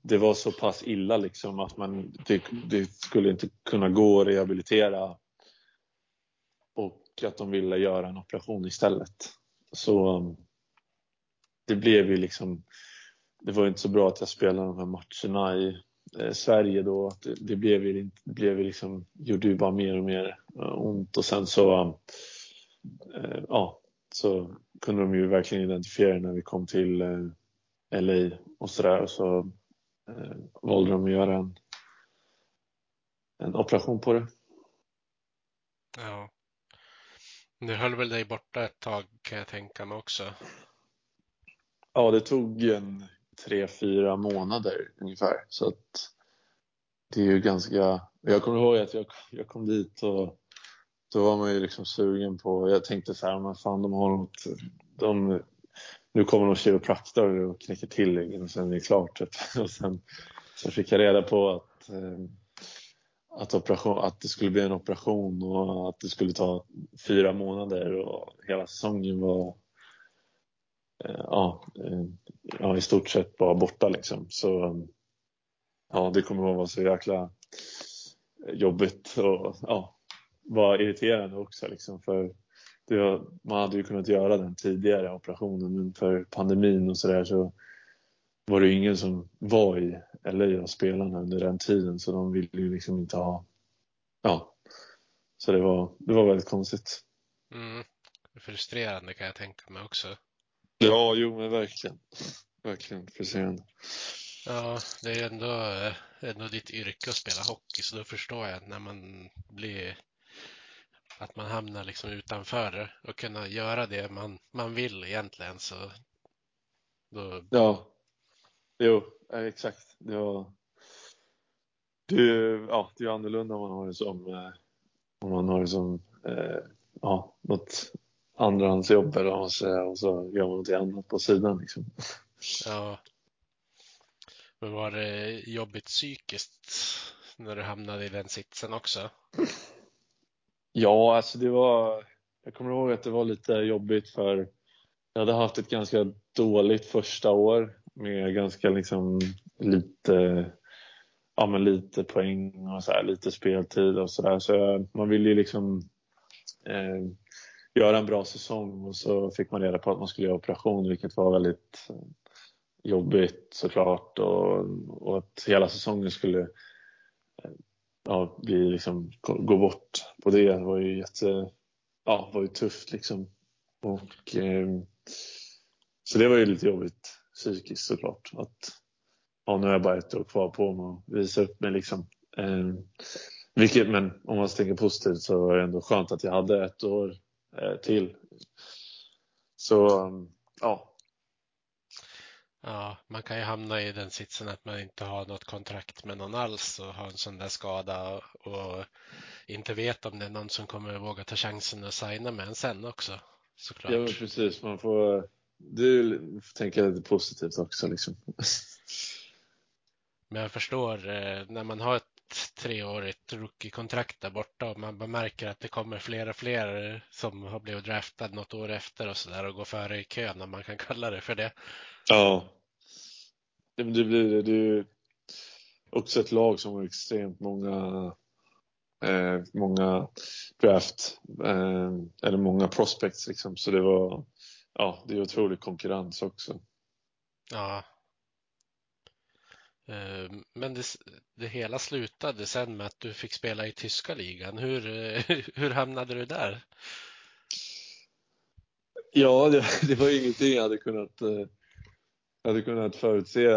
det var så pass illa liksom att man, det, det, skulle inte kunna gå att rehabilitera och att de ville göra en operation istället. Så ehm, det blev ju liksom, det var inte så bra att jag spelade de här matcherna i Sverige då. Att det, det blev ju, det blev ju liksom, gjorde ju bara mer och mer eh, ont och sen så, eh, ja, så kunde de ju verkligen identifiera när vi kom till eh, LA och sådär och så eh, valde de att göra en, en operation på det. Ja. Det höll väl dig borta ett tag kan jag tänka mig också. Ja, det tog en tre, fyra månader ungefär. Så att det är ju ganska... Jag kommer ihåg att jag, jag kom dit och då var man ju liksom sugen på... Jag tänkte så här, men fan de har något... De, nu kommer de kiropraktor och knäcker till ryggen och sen är det klart. Och sen så fick jag reda på att, eh, att, operation, att det skulle bli en operation och att det skulle ta fyra månader och hela säsongen var Eh, ja, eh, ja, i stort sett bara borta liksom. Så ja, det kommer att vara så jäkla jobbigt och ja, vara irriterande också liksom för det, man hade ju kunnat göra den tidigare operationen men för pandemin och sådär så var det ju ingen som var i LA av spelarna under den tiden så de ville ju liksom inte ha ja så det var, det var väldigt konstigt. Mm. Frustrerande kan jag tänka mig också. Ja, jo men verkligen. Verkligen frustrerande. Ja, det är ändå, eh, ändå ditt yrke att spela hockey så då förstår jag när man blir att man hamnar liksom utanför och kunna göra det man, man vill egentligen så då... Ja, jo exakt. Det, var, det, ja, det är annorlunda om man har det som, eh, om man har det som eh, ja, något andrahandsjobb eller vad man säger och så gör man något annat på sidan. Liksom. Ja. Men var det jobbigt psykiskt när du hamnade i den sitsen också? Ja, alltså det var. Jag kommer ihåg att det var lite jobbigt för jag hade haft ett ganska dåligt första år med ganska liksom lite, ja men lite poäng och så här, lite speltid och sådär. Så man ville ju liksom eh, göra en bra säsong och så fick man reda på att man skulle göra operation vilket var väldigt eh, jobbigt såklart och, och att hela säsongen skulle eh, ja, bli liksom, gå bort på det det var ju jätte, ja, var ju tufft liksom. Och, eh, så det var ju lite jobbigt psykiskt såklart. Att, ja, nu har jag bara ett år kvar på mig att visa upp mig liksom. Eh, vilket, men om man tänker positivt så var det ändå skönt att jag hade ett år till. Så ja, Ja, man kan ju hamna i den sitsen att man inte har något kontrakt med någon alls och har en sån där skada och inte vet om det är någon som kommer våga ta chansen att signa med en sen också. Såklart. Ja, precis. Man får, du tänker lite positivt också liksom. Men jag förstår eh, när man har ett treårigt rookie-kontrakt där borta och man märker att det kommer fler och fler som har blivit draftad något år efter och så där och går före i kön om man kan kalla det för det. Ja. Det blir det. är ju också ett lag som har extremt många eh, många draft eh, eller många prospects liksom. Så det var ja, det är otrolig konkurrens också. Ja. Eh, men det, det, hela slutade sen med att du fick spela i tyska ligan. Hur, eh, hur hamnade du där? Ja, det, det var ingenting jag hade kunnat eh, jag hade kunnat förutse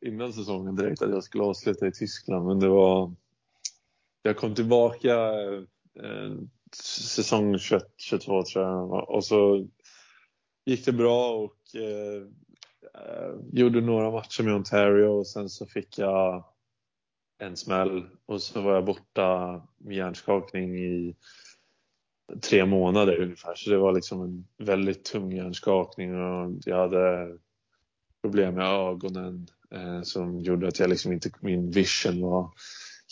innan säsongen direkt att jag skulle avsluta i Tyskland, men det var... Jag kom tillbaka eh, säsong 21, 22 tror jag och så gick det bra och eh, Eh, gjorde några matcher med Ontario och sen så fick jag en smäll och så var jag borta med hjärnskakning i tre månader ungefär. Så det var liksom en väldigt tung hjärnskakning och jag hade problem med ögonen eh, som gjorde att jag liksom inte, min vision var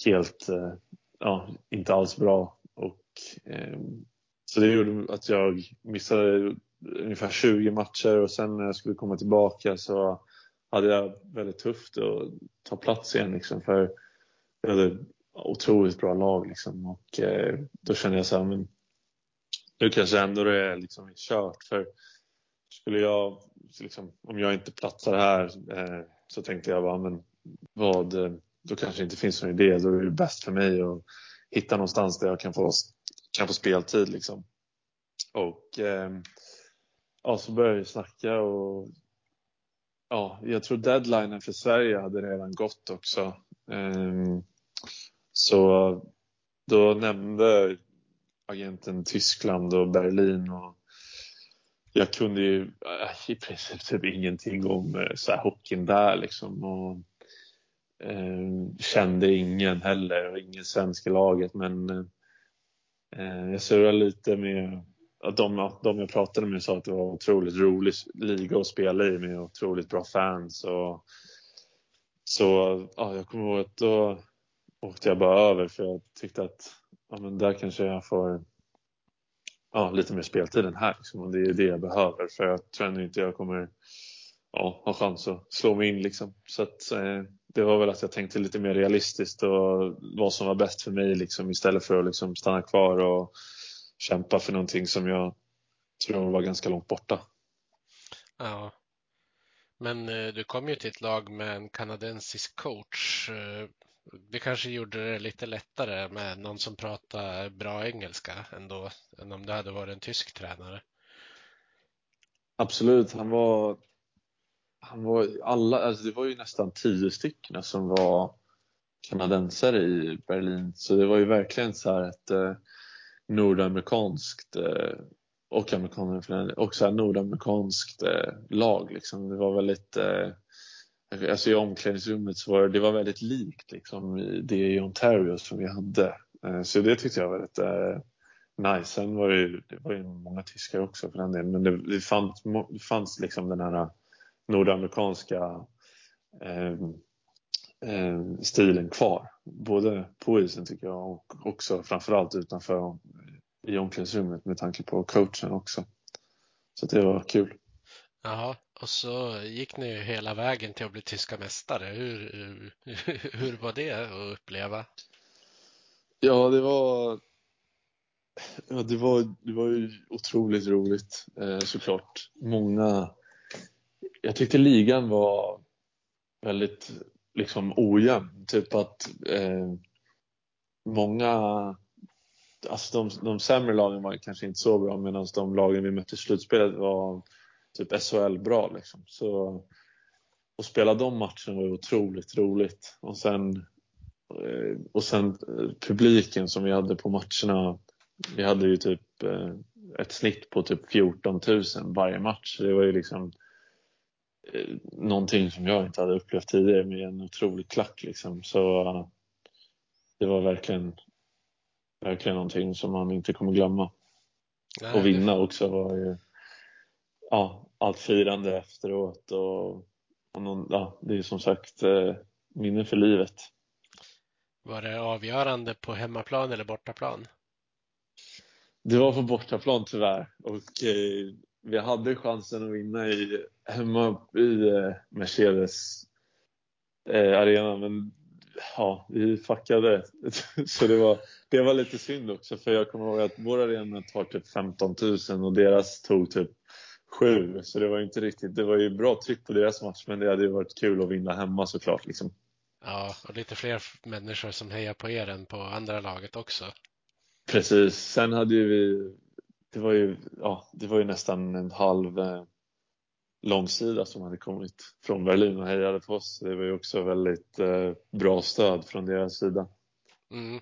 helt, eh, ja, inte alls bra. Och, eh, så det gjorde att jag missade ungefär 20 matcher och sen när jag skulle komma tillbaka så hade jag väldigt tufft att ta plats igen liksom för jag hade otroligt bra lag liksom och eh, då kände jag så här, men nu kanske ändå det är liksom kört för skulle jag liksom, om jag inte platsar här eh, så tänkte jag bara, men vad, eh, då kanske det inte finns någon idé. Då är det bäst för mig att hitta någonstans där jag kan få, kan få speltid liksom. Och eh, ja, så började vi snacka och ja, jag tror deadlinen för Sverige hade redan gått också. Ehm, så då nämnde agenten Tyskland och Berlin och jag kunde ju äh, i princip typ ingenting om eh, så här, hockeyn där liksom. Och, ehm, kände ingen heller och ingen svensk i laget men eh, eh, jag surrade lite med att de, de jag pratade med sa att det var en otroligt rolig liga att spela i med otroligt bra fans. Och, så ja, jag kommer ihåg att då åkte jag bara över för jag tyckte att ja, men där kanske jag får ja, lite mer speltid än här. Liksom. Och det är det jag behöver för jag tror ändå inte jag kommer ja, ha chans att slå mig in liksom. Så att, eh, det var väl att jag tänkte lite mer realistiskt och vad som var bäst för mig liksom istället för att liksom stanna kvar och kämpa för någonting som jag tror var ganska långt borta. Ja. Men eh, du kom ju till ett lag med en kanadensisk coach. Eh, det kanske gjorde det lite lättare med någon som pratar bra engelska ändå än om det hade varit en tysk tränare. Absolut, han var han var alla, alltså det var ju nästan tio stycken som var kanadensare i Berlin. Så det var ju verkligen så här ett eh, nordamerikanskt eh, och amerikaner och så här nordamerikanskt eh, lag. Liksom. Det var väldigt, eh, alltså i omklädningsrummet så var det, var väldigt likt liksom, det i Ontario som vi hade. Eh, så det tyckte jag var väldigt eh, nice. Sen var det, ju, det var ju många tyskar också för den delen, men det, det, fanns, det fanns liksom den här nordamerikanska eh, eh, stilen kvar. Både på isen tycker jag och också framförallt utanför i omklädningsrummet med tanke på coachen också. Så det var kul. Jaha, och så gick ni hela vägen till att bli tyska mästare. Hur, hur, hur var det att uppleva? Ja, det var Ja, det var, det var ju otroligt roligt eh, såklart. Många jag tyckte ligan var väldigt liksom ojämn. Typ att eh, många, alltså de, de sämre lagen var kanske inte så bra medan de lagen vi mötte i slutspelet var typ SHL bra liksom. Så att spela de matcherna var otroligt roligt. Och sen, eh, och sen eh, publiken som vi hade på matcherna. Vi hade ju typ eh, ett snitt på typ 14 000 varje match. Det var ju liksom någonting som jag inte hade upplevt tidigare med en otrolig klack liksom. Så det var verkligen, verkligen någonting som man inte kommer glömma. Nej, och vinna det... också var ju, ja, allt firande efteråt och, och någon, ja, det är som sagt eh, minne för livet. Var det avgörande på hemmaplan eller bortaplan? Det var på bortaplan tyvärr och eh, vi hade chansen att vinna i, hemma i eh, Mercedes eh, arena men ja, vi fuckade. Så det var, det var lite synd också för jag kommer ihåg att vår arena tar typ 15 000 och deras tog typ 7 så det var inte riktigt, det var ju bra tryck på deras match men det hade ju varit kul att vinna hemma såklart liksom. Ja, och lite fler människor som hejar på er än på andra laget också. Precis, sen hade ju vi det var ju, ja, det var ju nästan en halv eh, långsida som hade kommit från Berlin och hejade på oss. Det var ju också väldigt eh, bra stöd från deras sida. Mm.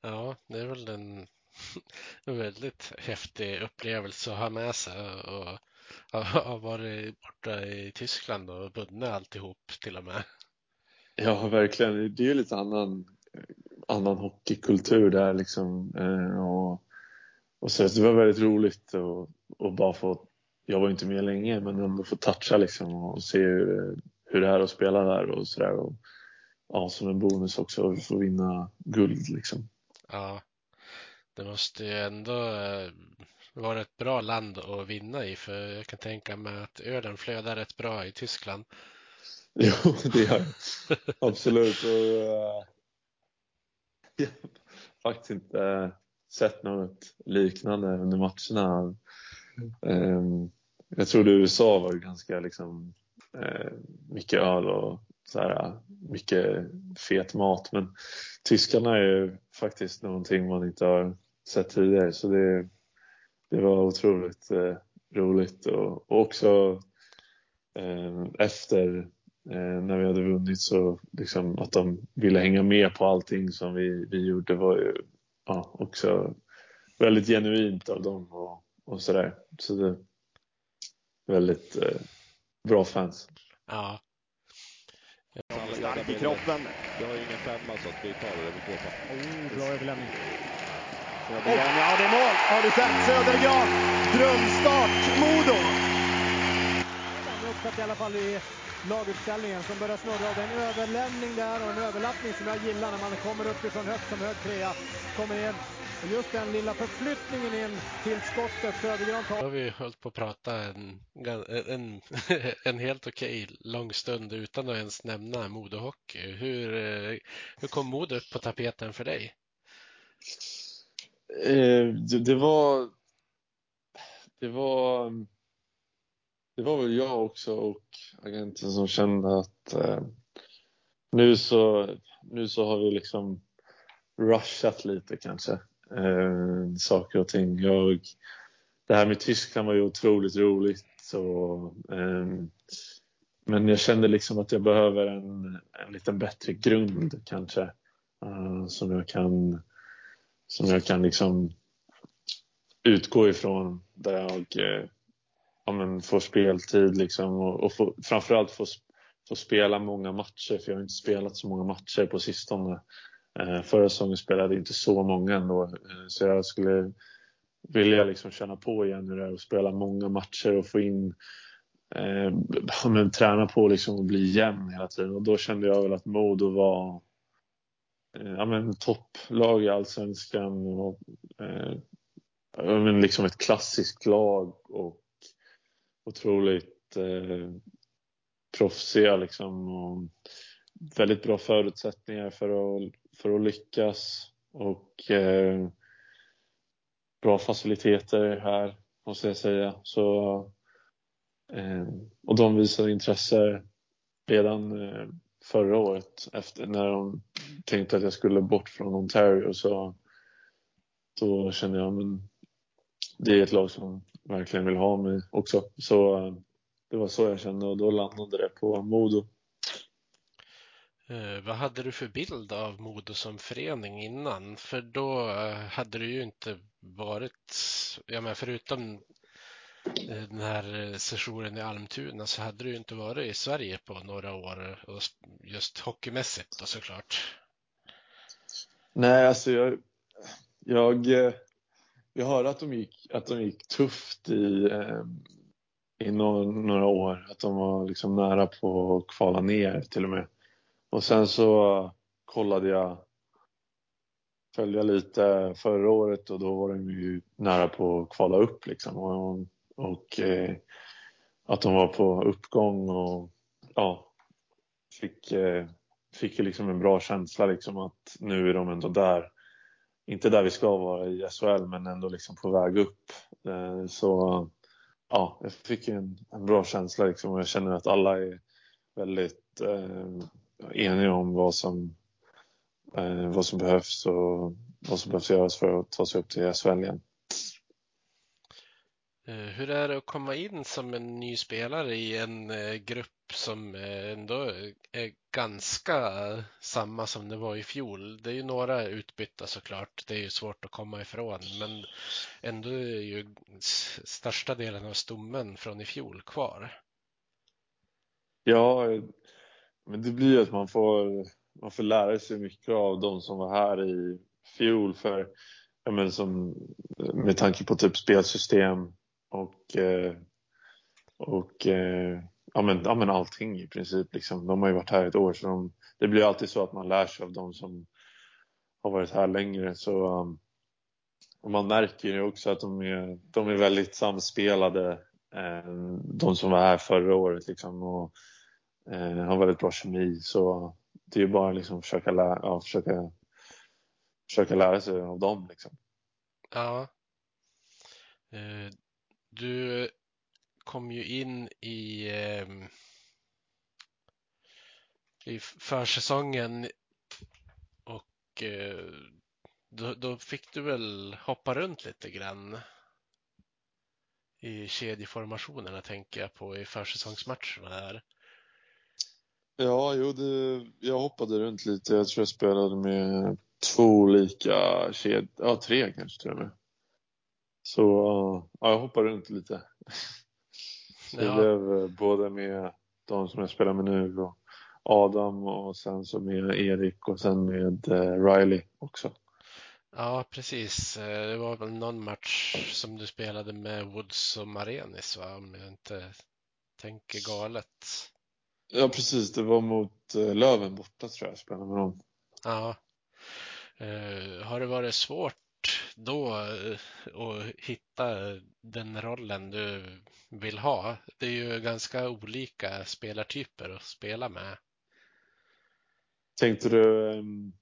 Ja, det är väl en, en väldigt häftig upplevelse att ha med sig och ha varit borta i Tyskland och vunnit alltihop till och med. Ja, verkligen. Det är ju lite annan, annan hockeykultur där liksom. Eh, och och så det var väldigt roligt att och bara få, jag var inte med länge, men ändå få toucha liksom och se hur, hur det är att spela där och sådär. Och, ja, som en bonus också att få vinna guld liksom. Ja, det måste ju ändå eh, vara ett bra land att vinna i, för jag kan tänka mig att ölen flödar rätt bra i Tyskland. Jo, det gör det. Absolut. Och, uh, ja, faktiskt inte sett något liknande under matcherna. Mm. Jag trodde USA var ganska liksom eh, mycket öl och så här, mycket fet mat men tyskarna är ju faktiskt någonting man inte har sett tidigare så det, det var otroligt eh, roligt och, och också eh, efter eh, när vi hade vunnit så liksom att de ville hänga med på allting som vi, vi gjorde var ju ja, också väldigt genuint av dem och, och sådär. Så det är väldigt eh, bra fans. Ja. Stark i kroppen. Du har ju ingen femma så att vi tar det. Oh, bra överlämning. Södergran, ja det är mål! Har du sett? Södergran! Drömstart, Modo! Uppsatt i alla fall i laguppställningen som börjar snurra. Och det är en överlämning där och en överlappning som jag gillar när man kommer uppifrån högt som hög trea. Kommer in Just den lilla förflyttningen in till skottet Södergran tar. Då har vi hållit på att prata en, en, en helt okej lång stund utan att ens nämna Modohockey. Hur, eh, hur kom Modo upp på tapeten för dig? Eh, det, det, var... Det var... Det var väl jag också och agenten som kände att eh, nu, så, nu så har vi liksom rushat lite kanske eh, saker och ting. Jag, det här med Tyskland var ju otroligt roligt. Och, eh, men jag kände liksom att jag behöver en, en lite bättre grund kanske. Uh, som jag kan, som jag kan liksom utgå ifrån där jag eh, ja, men får speltid liksom och, och få, framförallt få, få spela många matcher för jag har inte spelat så många matcher på sistone. Eh, förra säsongen spelade inte så många ändå, eh, så jag skulle vilja liksom känna på igen hur det är att spela många matcher och få in eh, men, träna på liksom att bli jämn hela tiden. Och då kände jag väl att Modo var eh, ja, men topplag i allsvenskan och eh, men liksom ett klassiskt lag och otroligt eh, proffsiga liksom och väldigt bra förutsättningar för att för att lyckas och eh, bra faciliteter här måste jag säga. Så, eh, och de visade intresse redan eh, förra året efter när de tänkte att jag skulle bort från Ontario så då kände jag men det är ett lag som verkligen vill ha mig också. Så eh, det var så jag kände och då landade det på Modo. Eh, vad hade du för bild av Modo som förening innan? För då eh, hade du ju inte varit, ja men förutom eh, den här sessionen i Almtuna så hade du ju inte varit i Sverige på några år, just hockeymässigt då såklart. Nej, alltså jag, jag, jag hörde att de gick, att de gick tufft i, i några, några år, att de var liksom nära på att kvala ner till och med. Och sen så kollade jag, följde jag lite förra året och då var de ju nära på att kvala upp liksom. Och, och eh, att de var på uppgång och ja, fick, eh, fick liksom en bra känsla liksom att nu är de ändå där. Inte där vi ska vara i SHL men ändå liksom på väg upp. Eh, så ja, jag fick en, en bra känsla liksom och jag känner att alla är väldigt eh, eniga om vad som, eh, vad som behövs och vad som behövs göras för att ta sig upp till SHL igen. Eh, hur är det att komma in som en ny spelare i en eh, grupp som eh, ändå är ganska samma som det var i fjol? Det är ju några utbytta såklart, det är ju svårt att komma ifrån, men ändå är ju största delen av stommen från i fjol kvar. Ja, men det blir ju att man får, man får lära sig mycket av de som var här i fjol för ja, men som, med tanke på typ spelsystem och, eh, och eh, ja, men, ja, men allting i princip. Liksom. De har ju varit här ett år så de, det blir alltid så att man lär sig av de som har varit här längre. Så, um, och man märker ju också att de är, de är väldigt samspelade, eh, de som var här förra året. Liksom, och, Eh, har väldigt bra kemi så det är ju bara liksom att försöka, lära, ja, försöka, försöka lära sig av dem. Liksom. Ja. Eh, du kom ju in i, eh, i försäsongen och eh, då, då, fick du väl hoppa runt lite grann i kedjeformationerna tänker jag på i försäsongsmatcherna där. Ja, jo, det, jag hoppade runt lite. Jag tror jag spelade med två olika kedjor, ja tre kanske till och med. Så ja, jag hoppade runt lite. Så ja. det blev eh, både med de som jag spelar med nu och Adam och sen så med Erik och sen med eh, Riley också. Ja, precis. Eh, det var väl någon match som du spelade med Woods och Marenis, va? om jag inte tänker galet. Ja, precis. Det var mot eh, Löven borta tror jag, spelade med dem. Ja. Uh, har det varit svårt då eh, att hitta den rollen du vill ha? Det är ju ganska olika spelartyper att spela med. Tänkte du, ehm,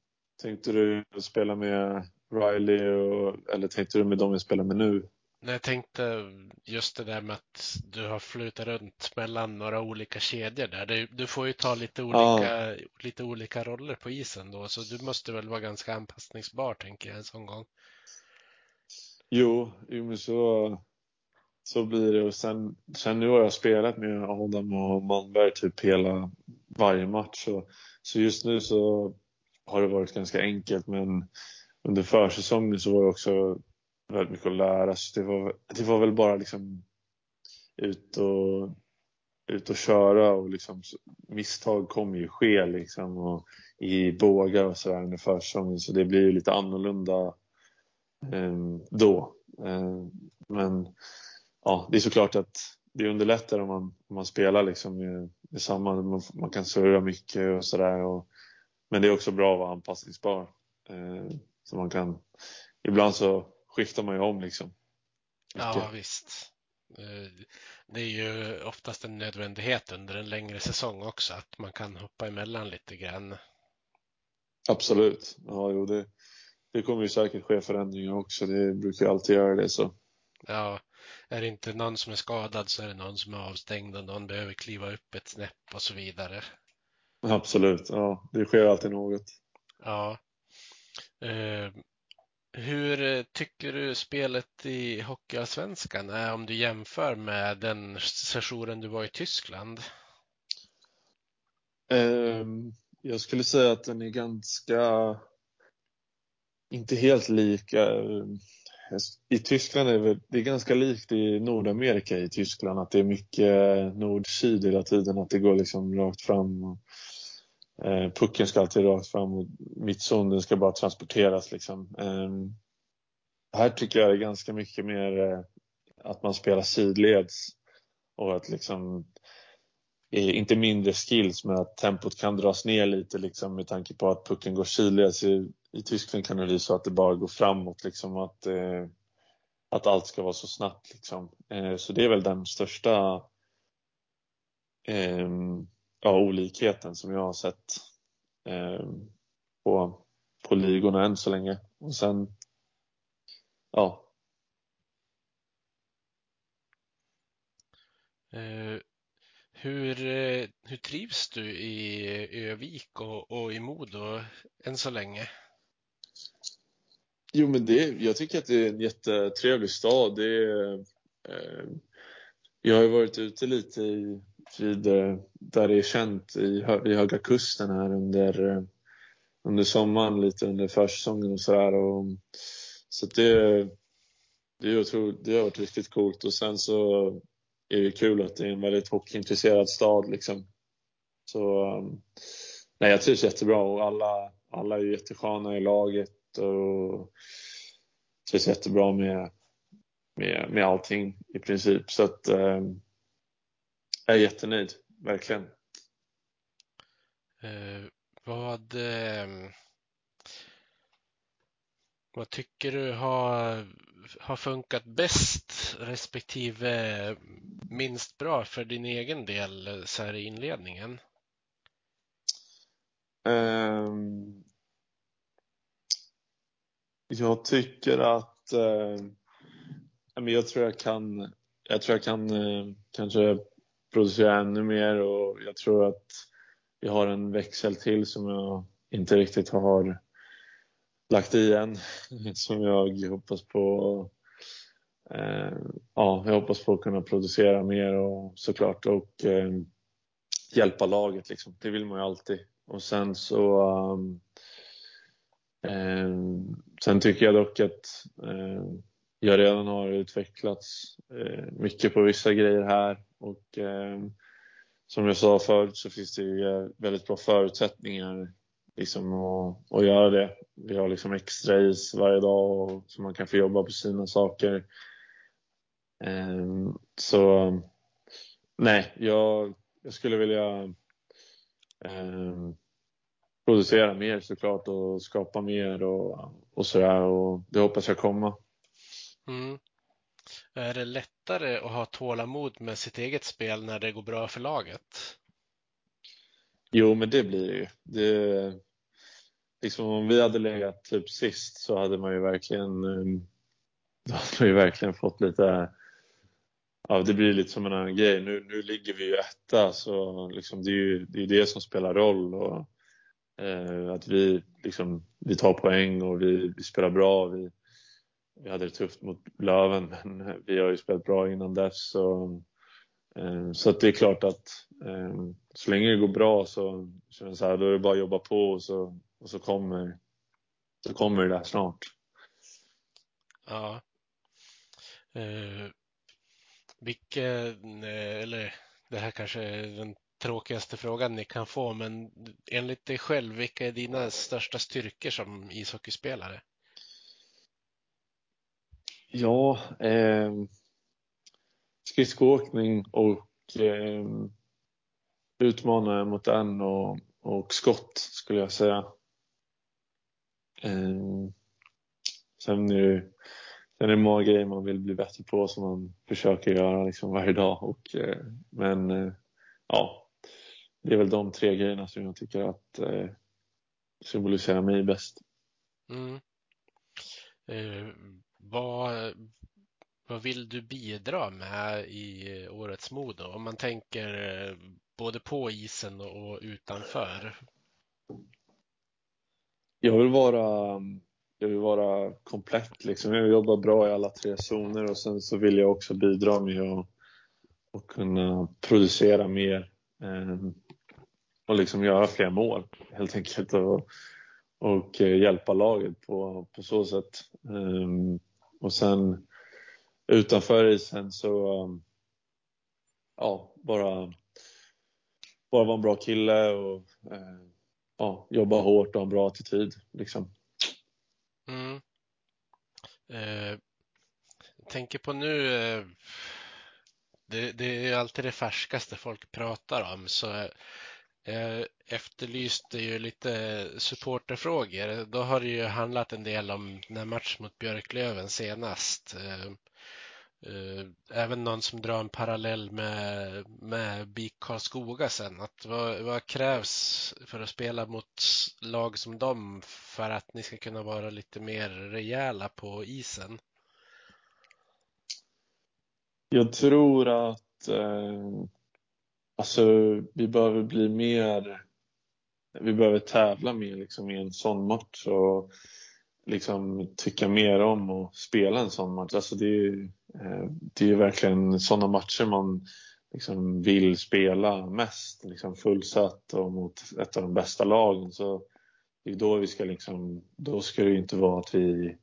tänkte du spela med Riley och, eller tänkte du med dem jag spelar med nu? Jag tänkte just det där med att du har flutit runt mellan några olika kedjor där. Du, får ju ta lite olika, ja. lite olika roller på isen då, så du måste väl vara ganska anpassningsbar tänker jag en sån gång. Jo, jo men så, så blir det och sen, sen nu har jag spelat med Adam och Malmberg typ hela varje match så, så just nu så har det varit ganska enkelt men under försäsongen så var det också väldigt mycket att lära. Så det var, det var väl bara liksom ut och, ut och köra och liksom misstag kommer ju ske liksom och i bågar och sådär under försäsongen så det blir ju lite annorlunda eh, då. Eh, men ja, det är såklart att det underlättar om man, om man spelar liksom med, med samma, man, man kan surra mycket och sådär. Men det är också bra att vara anpassningsbar. Eh, så man kan, ibland så skiftar man ju om liksom. Ja, visst. Eh, det är ju oftast en nödvändighet under en längre säsong också att man kan hoppa emellan lite grann. Absolut. Ja, jo, det, det kommer ju säkert ske förändringar också. Det brukar ju alltid göra det så. Ja, är det inte någon som är skadad så är det någon som är avstängd och någon behöver kliva upp ett snäpp och så vidare. Absolut, ja, det sker alltid något. Ja. Hur eh, tycker du spelet i Hockeyallsvenskan är om du jämför med den sessionen du var i Tyskland? Ehm, jag skulle säga att den är ganska, inte helt lika. Eh, I Tyskland är det, det är ganska likt i Nordamerika i Tyskland att det är mycket eh, nord-syd hela tiden, att det går liksom rakt fram. Eh, pucken ska alltid rakt fram och mittzonen ska bara transporteras. Liksom. Eh, här tycker jag det är ganska mycket mer eh, att man spelar sidleds och att liksom inte mindre skills men att tempot kan dras ner lite liksom, med tanke på att pucken går sidleds. I, I Tyskland kan det bli så att det bara går framåt liksom att, eh, att allt ska vara så snabbt liksom. Eh, så det är väl den största eh, ja, olikheten som jag har sett eh, på, på ligorna än så länge. Och sen, ja. Uh, hur, uh, hur trivs du i Övik och, och i Modo än så länge? Jo, men det, jag tycker att det är en jättetrevlig stad. Det är, eh, jag har ju varit ute lite i vid, eh, där det är känt i, vid Höga Kusten här under, eh, under sommaren, lite under försäsongen och sådär. Så det, det, är otroligt, det har varit riktigt coolt och sen så är det kul att det är en väldigt hockeyintresserad stad liksom. Så um, nej, jag trivs jättebra och alla, alla är jättesköna i laget och trivs jättebra med, med, med allting i princip. Så att eh, jag är jättenöjd, verkligen. Eh, vad, eh, vad tycker du har, har funkat bäst respektive minst bra för din egen del så här i inledningen? Um, jag tycker att uh, jag tror jag kan jag tror jag kan uh, kanske producera ännu mer och jag tror att vi har en växel till som jag inte riktigt har lagt i än. Som jag hoppas på eh, ja, jag hoppas på att kunna producera mer och såklart och eh, hjälpa laget liksom. Det vill man ju alltid. Och sen så um, eh, Sen tycker jag dock att ehm, jag redan har utvecklats eh, mycket på vissa grejer här och eh, som jag sa förut så finns det ju eh, väldigt bra förutsättningar liksom att, att göra det. Vi har liksom extra is varje dag och, så man kan få jobba på sina saker. Eh, så nej, jag, jag skulle vilja eh, producera mer såklart och skapa mer och, och sådär och det hoppas jag komma. Mm. Är det lättare att ha tålamod med sitt eget spel när det går bra för laget? Jo, men det blir det ju. Det, liksom om vi hade legat typ sist så hade man ju verkligen, um, då hade man ju verkligen fått lite Ja, det blir lite som en annan grej. Nu, nu ligger vi ju etta så liksom det är ju det, är det som spelar roll. Och, eh, att vi, liksom, vi tar poäng och vi, vi spelar bra. Vi, vi hade det tufft mot Löven men eh, vi har ju spelat bra innan dess. Så, eh, så att det är klart att eh, så länge det går bra så, så, så här, då är det bara att jobba på och så, och så, kommer, så kommer det där snart. Ja. Eh, vilken, eller det här kanske är den tråkigaste frågan ni kan få, men enligt dig själv, vilka är dina största styrkor som ishockeyspelare? Ja, eh, skridskoåkning och eh, utmanare mot den och, och skott skulle jag säga. Eh, sen är det, sen är det många grejer man vill bli bättre på som man försöker göra liksom varje dag. Och, eh, men eh, ja, det är väl de tre grejerna som jag tycker att eh, symboliserar mig bäst. Mm. Ehm, vad, vad vill du bidra med i årets Modo? Om man tänker eh, både på isen och utanför. Jag vill vara, jag vill vara komplett liksom. Jag vill jobba bra i alla tre zoner och sen så vill jag också bidra med att, att kunna producera mer eh, och liksom göra fler mål helt enkelt och, och eh, hjälpa laget på, på så sätt. Um, och sen utanför isen så um, ja, bara, bara vara en bra kille och uh, ja, jobba hårt och ha en bra attityd. Liksom. Mm. Eh, tänker på nu, eh, det, det, är alltid det färskaste folk pratar om, så jag efterlyste ju lite supporterfrågor. Då har det ju handlat en del om den match mot Björklöven senast. Eh, eh, även någon som drar en parallell med, med BIK Karlskoga sen. Att vad, vad krävs för att spela mot lag som dem för att ni ska kunna vara lite mer rejäla på isen? Jag tror att eh Alltså, vi behöver bli mer... Vi behöver tävla mer liksom, i en sån match och liksom tycka mer om att spela en sån match. Alltså, det är eh, det är verkligen såna matcher man liksom vill spela mest. Liksom fullsatt och mot ett av de bästa lagen. Så det är då vi ska liksom, då ska det inte vara att vi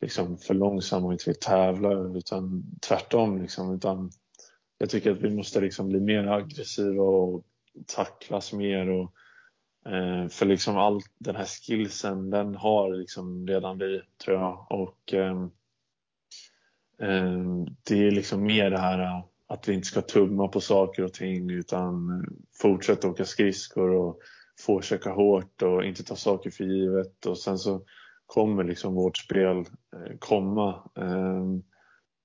liksom för långsamma och inte vill tävla utan tvärtom. Liksom, utan jag tycker att vi måste liksom bli mer aggressiva och tacklas mer. Och, eh, för liksom all den här skillsen, den har liksom redan vi, tror jag. Och eh, det är liksom mer det här eh, att vi inte ska tumma på saker och ting utan fortsätta åka skridskor och försöka hårt och inte ta saker för givet. Och sen så kommer liksom vårt spel eh, komma. Eh,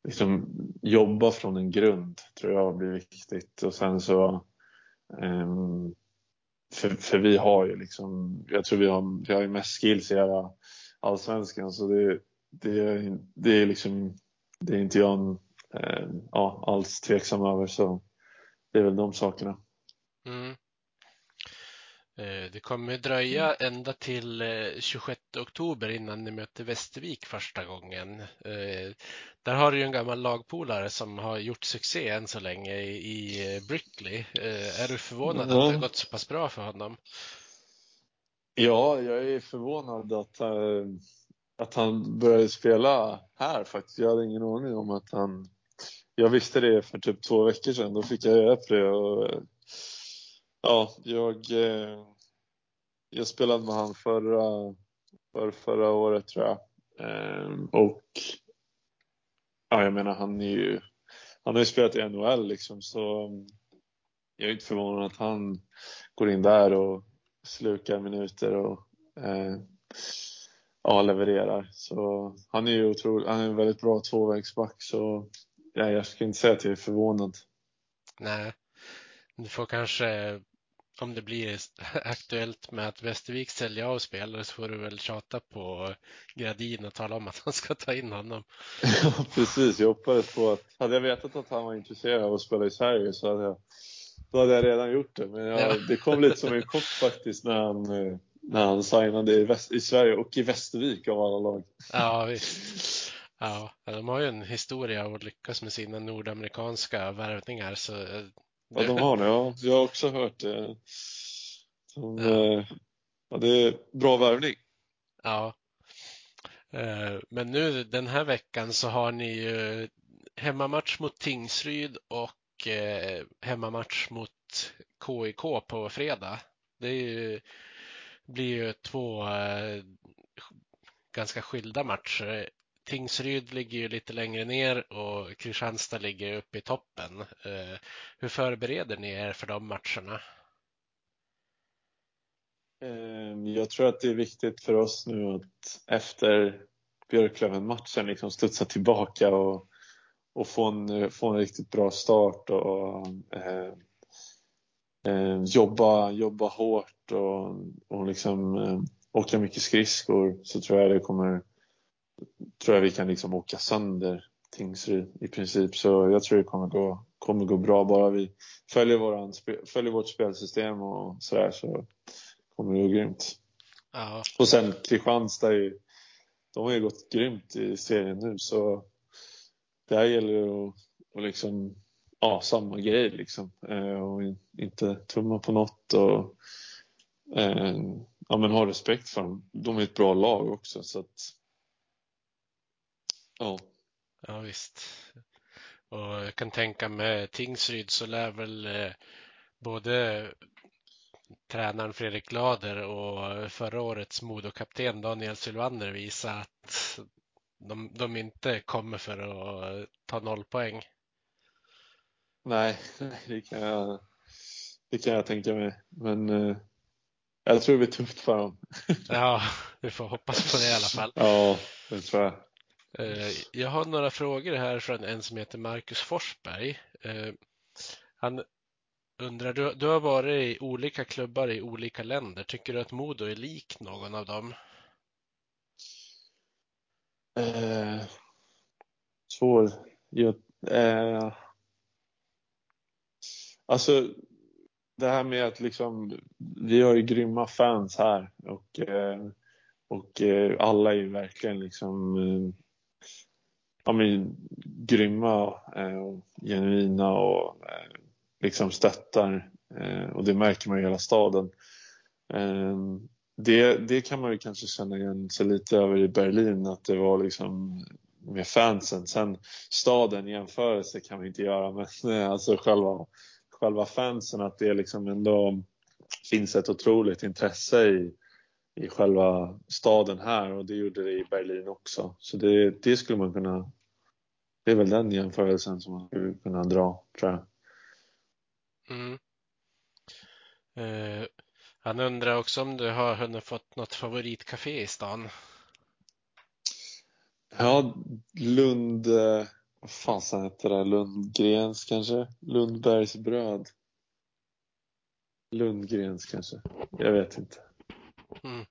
liksom jobba från en grund tror jag blir viktigt och sen så um, för, för, vi har ju liksom, jag tror vi har, vi har ju mest skills i hela allsvenskan så det, det, det är liksom, det är inte jag eh, ja, alls tveksam över så det är väl de sakerna. Mm. Eh, det kommer dröja ända till 26 eh, oktober innan ni möter Västervik första gången. Eh, där har du ju en gammal lagpolare som har gjort succé än så länge i Brickley. Är du förvånad mm. att det har gått så pass bra för honom? Ja, jag är förvånad att, att han började spela här faktiskt. Jag hade ingen aning om att han... Jag visste det för typ två veckor sedan. Då fick jag reda på det. Och Ja, jag, eh, jag spelade med han förra, för förra året tror jag. Ehm, och ja, jag menar han är ju, han har ju spelat i NHL liksom så mm, jag är inte förvånad att han går in där och slukar minuter och eh, ja, levererar. Så han är ju otrolig, han är en väldigt bra tvåvägsback så ja, jag ska inte säga att jag är förvånad. Nej, du får kanske om det blir aktuellt med att Västervik säljer av spelare så får du väl tjata på Gradin och tala om att han ska ta in honom. Ja, precis. Jag hoppades på att, hade jag vetat att han var intresserad av att spela i Sverige så hade jag, då hade jag redan gjort det. Men jag, det kom lite som en chock faktiskt när han, när han signade i, Väst, i Sverige och i Västervik av alla lag. Ja, visst. Ja, de har ju en historia av att lyckas med sina nordamerikanska värvningar så Ja, de har det. Ja. Jag har också hört det. De, ja. ja. det är bra värvning. Ja. Men nu den här veckan så har ni ju hemmamatch mot Tingsryd och hemmamatch mot KIK på fredag. Det ju, blir ju två ganska skilda matcher. Tingsryd ligger ju lite längre ner och Kristianstad ligger uppe i toppen. Eh, hur förbereder ni er för de matcherna? Ehm, jag tror att det är viktigt för oss nu att efter Björklöven-matchen liksom studsa tillbaka och, och få, en, få en riktigt bra start och eh, eh, jobba, jobba hårt och, och liksom eh, åka mycket skridskor så tror jag det kommer tror jag vi kan liksom åka sönder Tingsryd i princip. Så jag tror det kommer gå, kommer gå bra. Bara vi följer, våran, följer vårt spelsystem och sådär så kommer det gå grymt. Ja. Och sen Kristianstad, är, de har ju gått grymt i serien nu så det här gäller ju att, att liksom, ja, samma grej liksom. Eh, och inte tumma på något och eh, ja, men ha respekt för dem. De är ett bra lag också så att Ja. Ja visst. Och jag kan tänka med Tingsryd så lär väl eh, både tränaren Fredrik Glader och förra årets Modokapten Daniel Sylvander visa att de, de inte kommer för att ta noll poäng. Nej, det kan jag, det kan jag tänka mig. Men eh, jag tror det blir tufft för dem. ja, vi får hoppas på det i alla fall. Ja, det tror jag. Eh, jag har några frågor här från en som heter Marcus Forsberg. Eh, han undrar, du, du har varit i olika klubbar i olika länder. Tycker du att Modo är lik någon av dem? Eh, svår. Jag, eh, alltså, det här med att liksom, vi har ju grymma fans här och, eh, och eh, alla är ju verkligen liksom ja, men, grymma eh, och genuina och eh, liksom stöttar. Eh, och det märker man i hela staden. Eh, det, det kan man ju kanske känna igen sig lite över i Berlin, att det var liksom med fansen. Sen staden i jämförelse kan vi inte göra, men eh, alltså själva, själva fansen, att det liksom ändå finns ett otroligt intresse i, i själva staden här och det gjorde det i Berlin också. Så det, det skulle man kunna det är väl den jämförelsen som man skulle kunna dra, tror jag. Mm. Eh, han undrar också om du har hunnit fått något favoritcafé i stan? Ja, Lund... Eh, vad fasen heter det? Lundgrens kanske? Lundbergs bröd. Lundgrens kanske? Jag vet inte. Mm.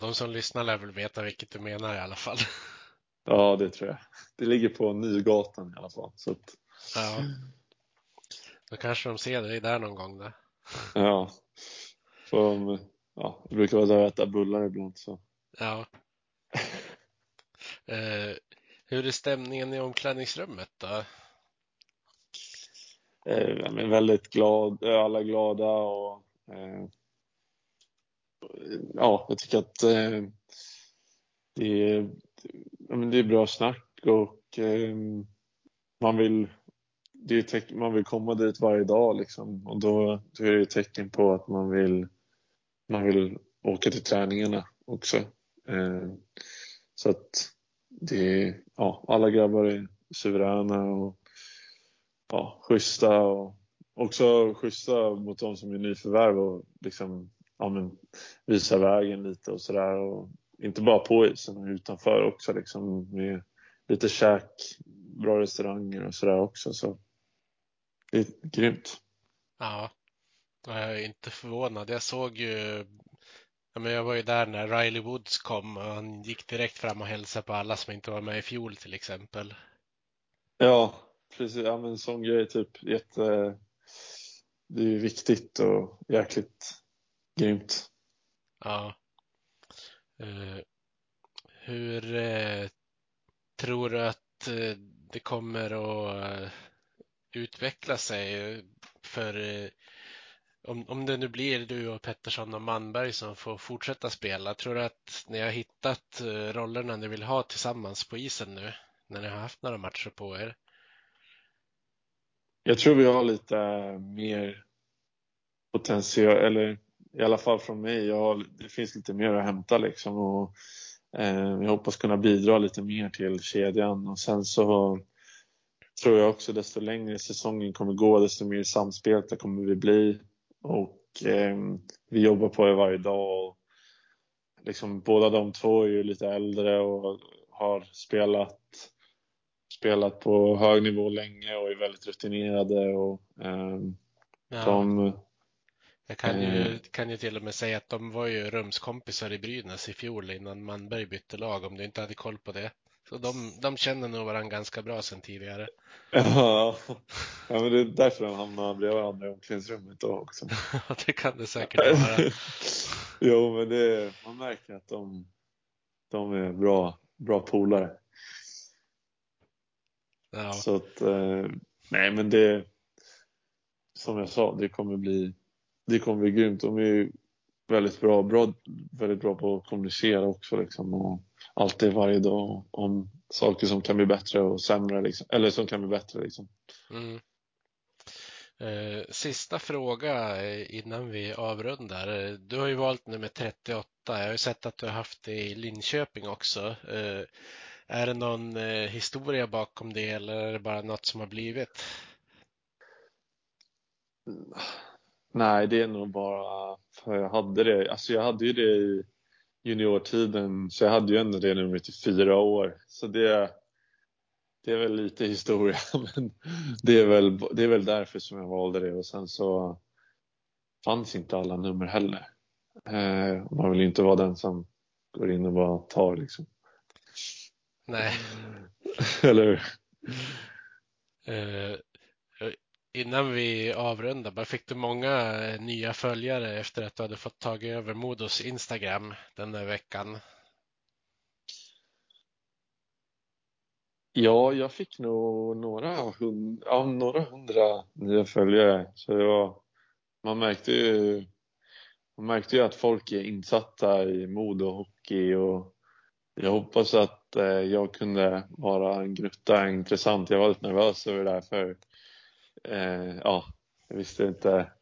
de som lyssnar lär väl veta vilket du menar i alla fall. Ja, det tror jag. Det ligger på Nygatan i alla fall. Så att... Ja. Då kanske de ser dig där någon gång. Där. Ja. För de, ja, jag brukar vara där och äta bullar ibland. Så. Ja. Eh, hur är stämningen i omklädningsrummet då? Eh, väldigt glad, alla glada och eh, ja, jag tycker att eh, det är ja, det är bra snack och eh, man vill det är man vill komma dit varje dag liksom och då, då är det ett tecken på att man vill man vill åka till träningarna också. Eh, så att det är, ja, alla grabbar är suveräna och ja, schyssta och, också schyssta mot de som är nyförvärv och liksom, ja, men, visa vägen lite och sådär. Inte bara på isen utanför också liksom med lite käk, bra restauranger och sådär också. Så det är grymt. Ja, jag är inte förvånad. Jag såg ju Ja, men jag var ju där när Riley Woods kom och han gick direkt fram och hälsade på alla som inte var med i fjol till exempel. Ja, precis. Ja, men sån grej typ jätte... Det är ju viktigt och jäkligt grymt. Ja. Uh, hur uh, tror du att uh, det kommer att utveckla sig för om, om det nu blir du och Pettersson och Manberg som får fortsätta spela, tror du att ni har hittat rollerna ni vill ha tillsammans på isen nu när ni har haft några matcher på er? Jag tror vi har lite mer potential, eller i alla fall från mig, jag har, det finns lite mer att hämta liksom och eh, jag hoppas kunna bidra lite mer till kedjan och sen så tror jag också desto längre säsongen kommer gå, desto mer samspelta kommer vi bli. Och eh, vi jobbar på det varje dag. Och liksom, båda de två är ju lite äldre och har spelat, spelat på hög nivå länge och är väldigt rutinerade. Och, eh, ja. de, jag kan ju, eh. kan ju till och med säga att de var ju rumskompisar i Brynäs i fjol innan Manberg bytte lag om du inte hade koll på det. Så de, de känner nog varandra ganska bra sedan tidigare. Ja, ja men det är därför de hamnar bredvid varandra i omklädningsrummet då också. Ja, det kan det säkert vara. jo, men det, man märker att de, de är bra, bra polare. Ja. Så att, eh, nej men det, som jag sa, det kommer bli, det kommer bli grymt. De är ju väldigt bra, bra, väldigt bra på att kommunicera också liksom. Och, alltid varje dag om saker som kan bli bättre och sämre, liksom. eller som kan bli bättre. Liksom. Mm. Eh, sista fråga eh, innan vi avrundar. Du har ju valt nummer 38. Jag har ju sett att du har haft det i Linköping också. Eh, är det någon historia bakom det eller är det bara något som har blivit? Nej, det är nog bara för jag hade det. Alltså jag hade ju det i juniortiden, så jag hade ju ändå det numret i fyra år. Så det, det är väl lite historia, men det är, väl, det är väl därför som jag valde det. Och sen så fanns inte alla nummer heller. Eh, man vill ju inte vara den som går in och bara tar liksom. Nej. Eller hur? Uh, Innan vi avrundar, fick du många eh, nya följare efter att du hade fått tag över Modos Instagram den där veckan? Ja, jag fick nog några, hund, ja, några hundra nya följare. Så det var, man, märkte ju, man märkte ju att folk är insatta i Modo hockey och jag hoppas att eh, jag kunde vara en gnutta intressant. Jag var lite nervös över det där förut eh, ja, jag visste inte.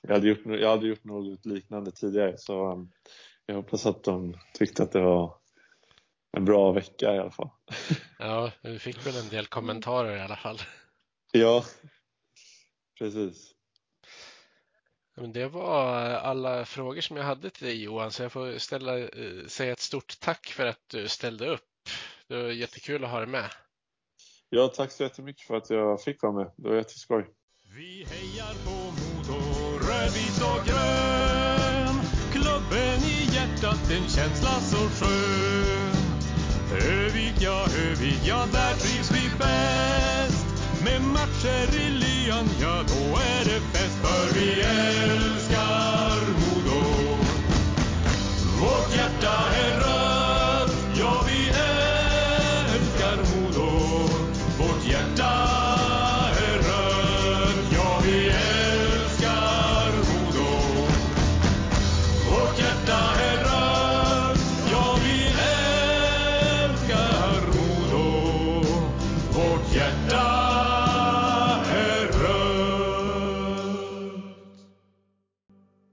Jag hade, gjort, jag hade gjort något liknande tidigare så um, jag hoppas att de tyckte att det var en bra vecka i alla fall. Ja, du fick väl en del kommentarer i alla fall. Ja, precis. Men det var alla frågor som jag hade till dig Johan, så jag får ställa, eh, säga ett stort tack för att du ställde upp. Det var jättekul att ha dig med. Ja, tack så jättemycket för att jag fick vara med. Det var jätteskoj. Vi hejar på Modo, rödvit och grön. Klubben i hjärtat, en känsla så skön. Övik, ja, Övik, ja, där trivs vi bäst. Med matcher i lyan, ja, då är det fest. För vi älskar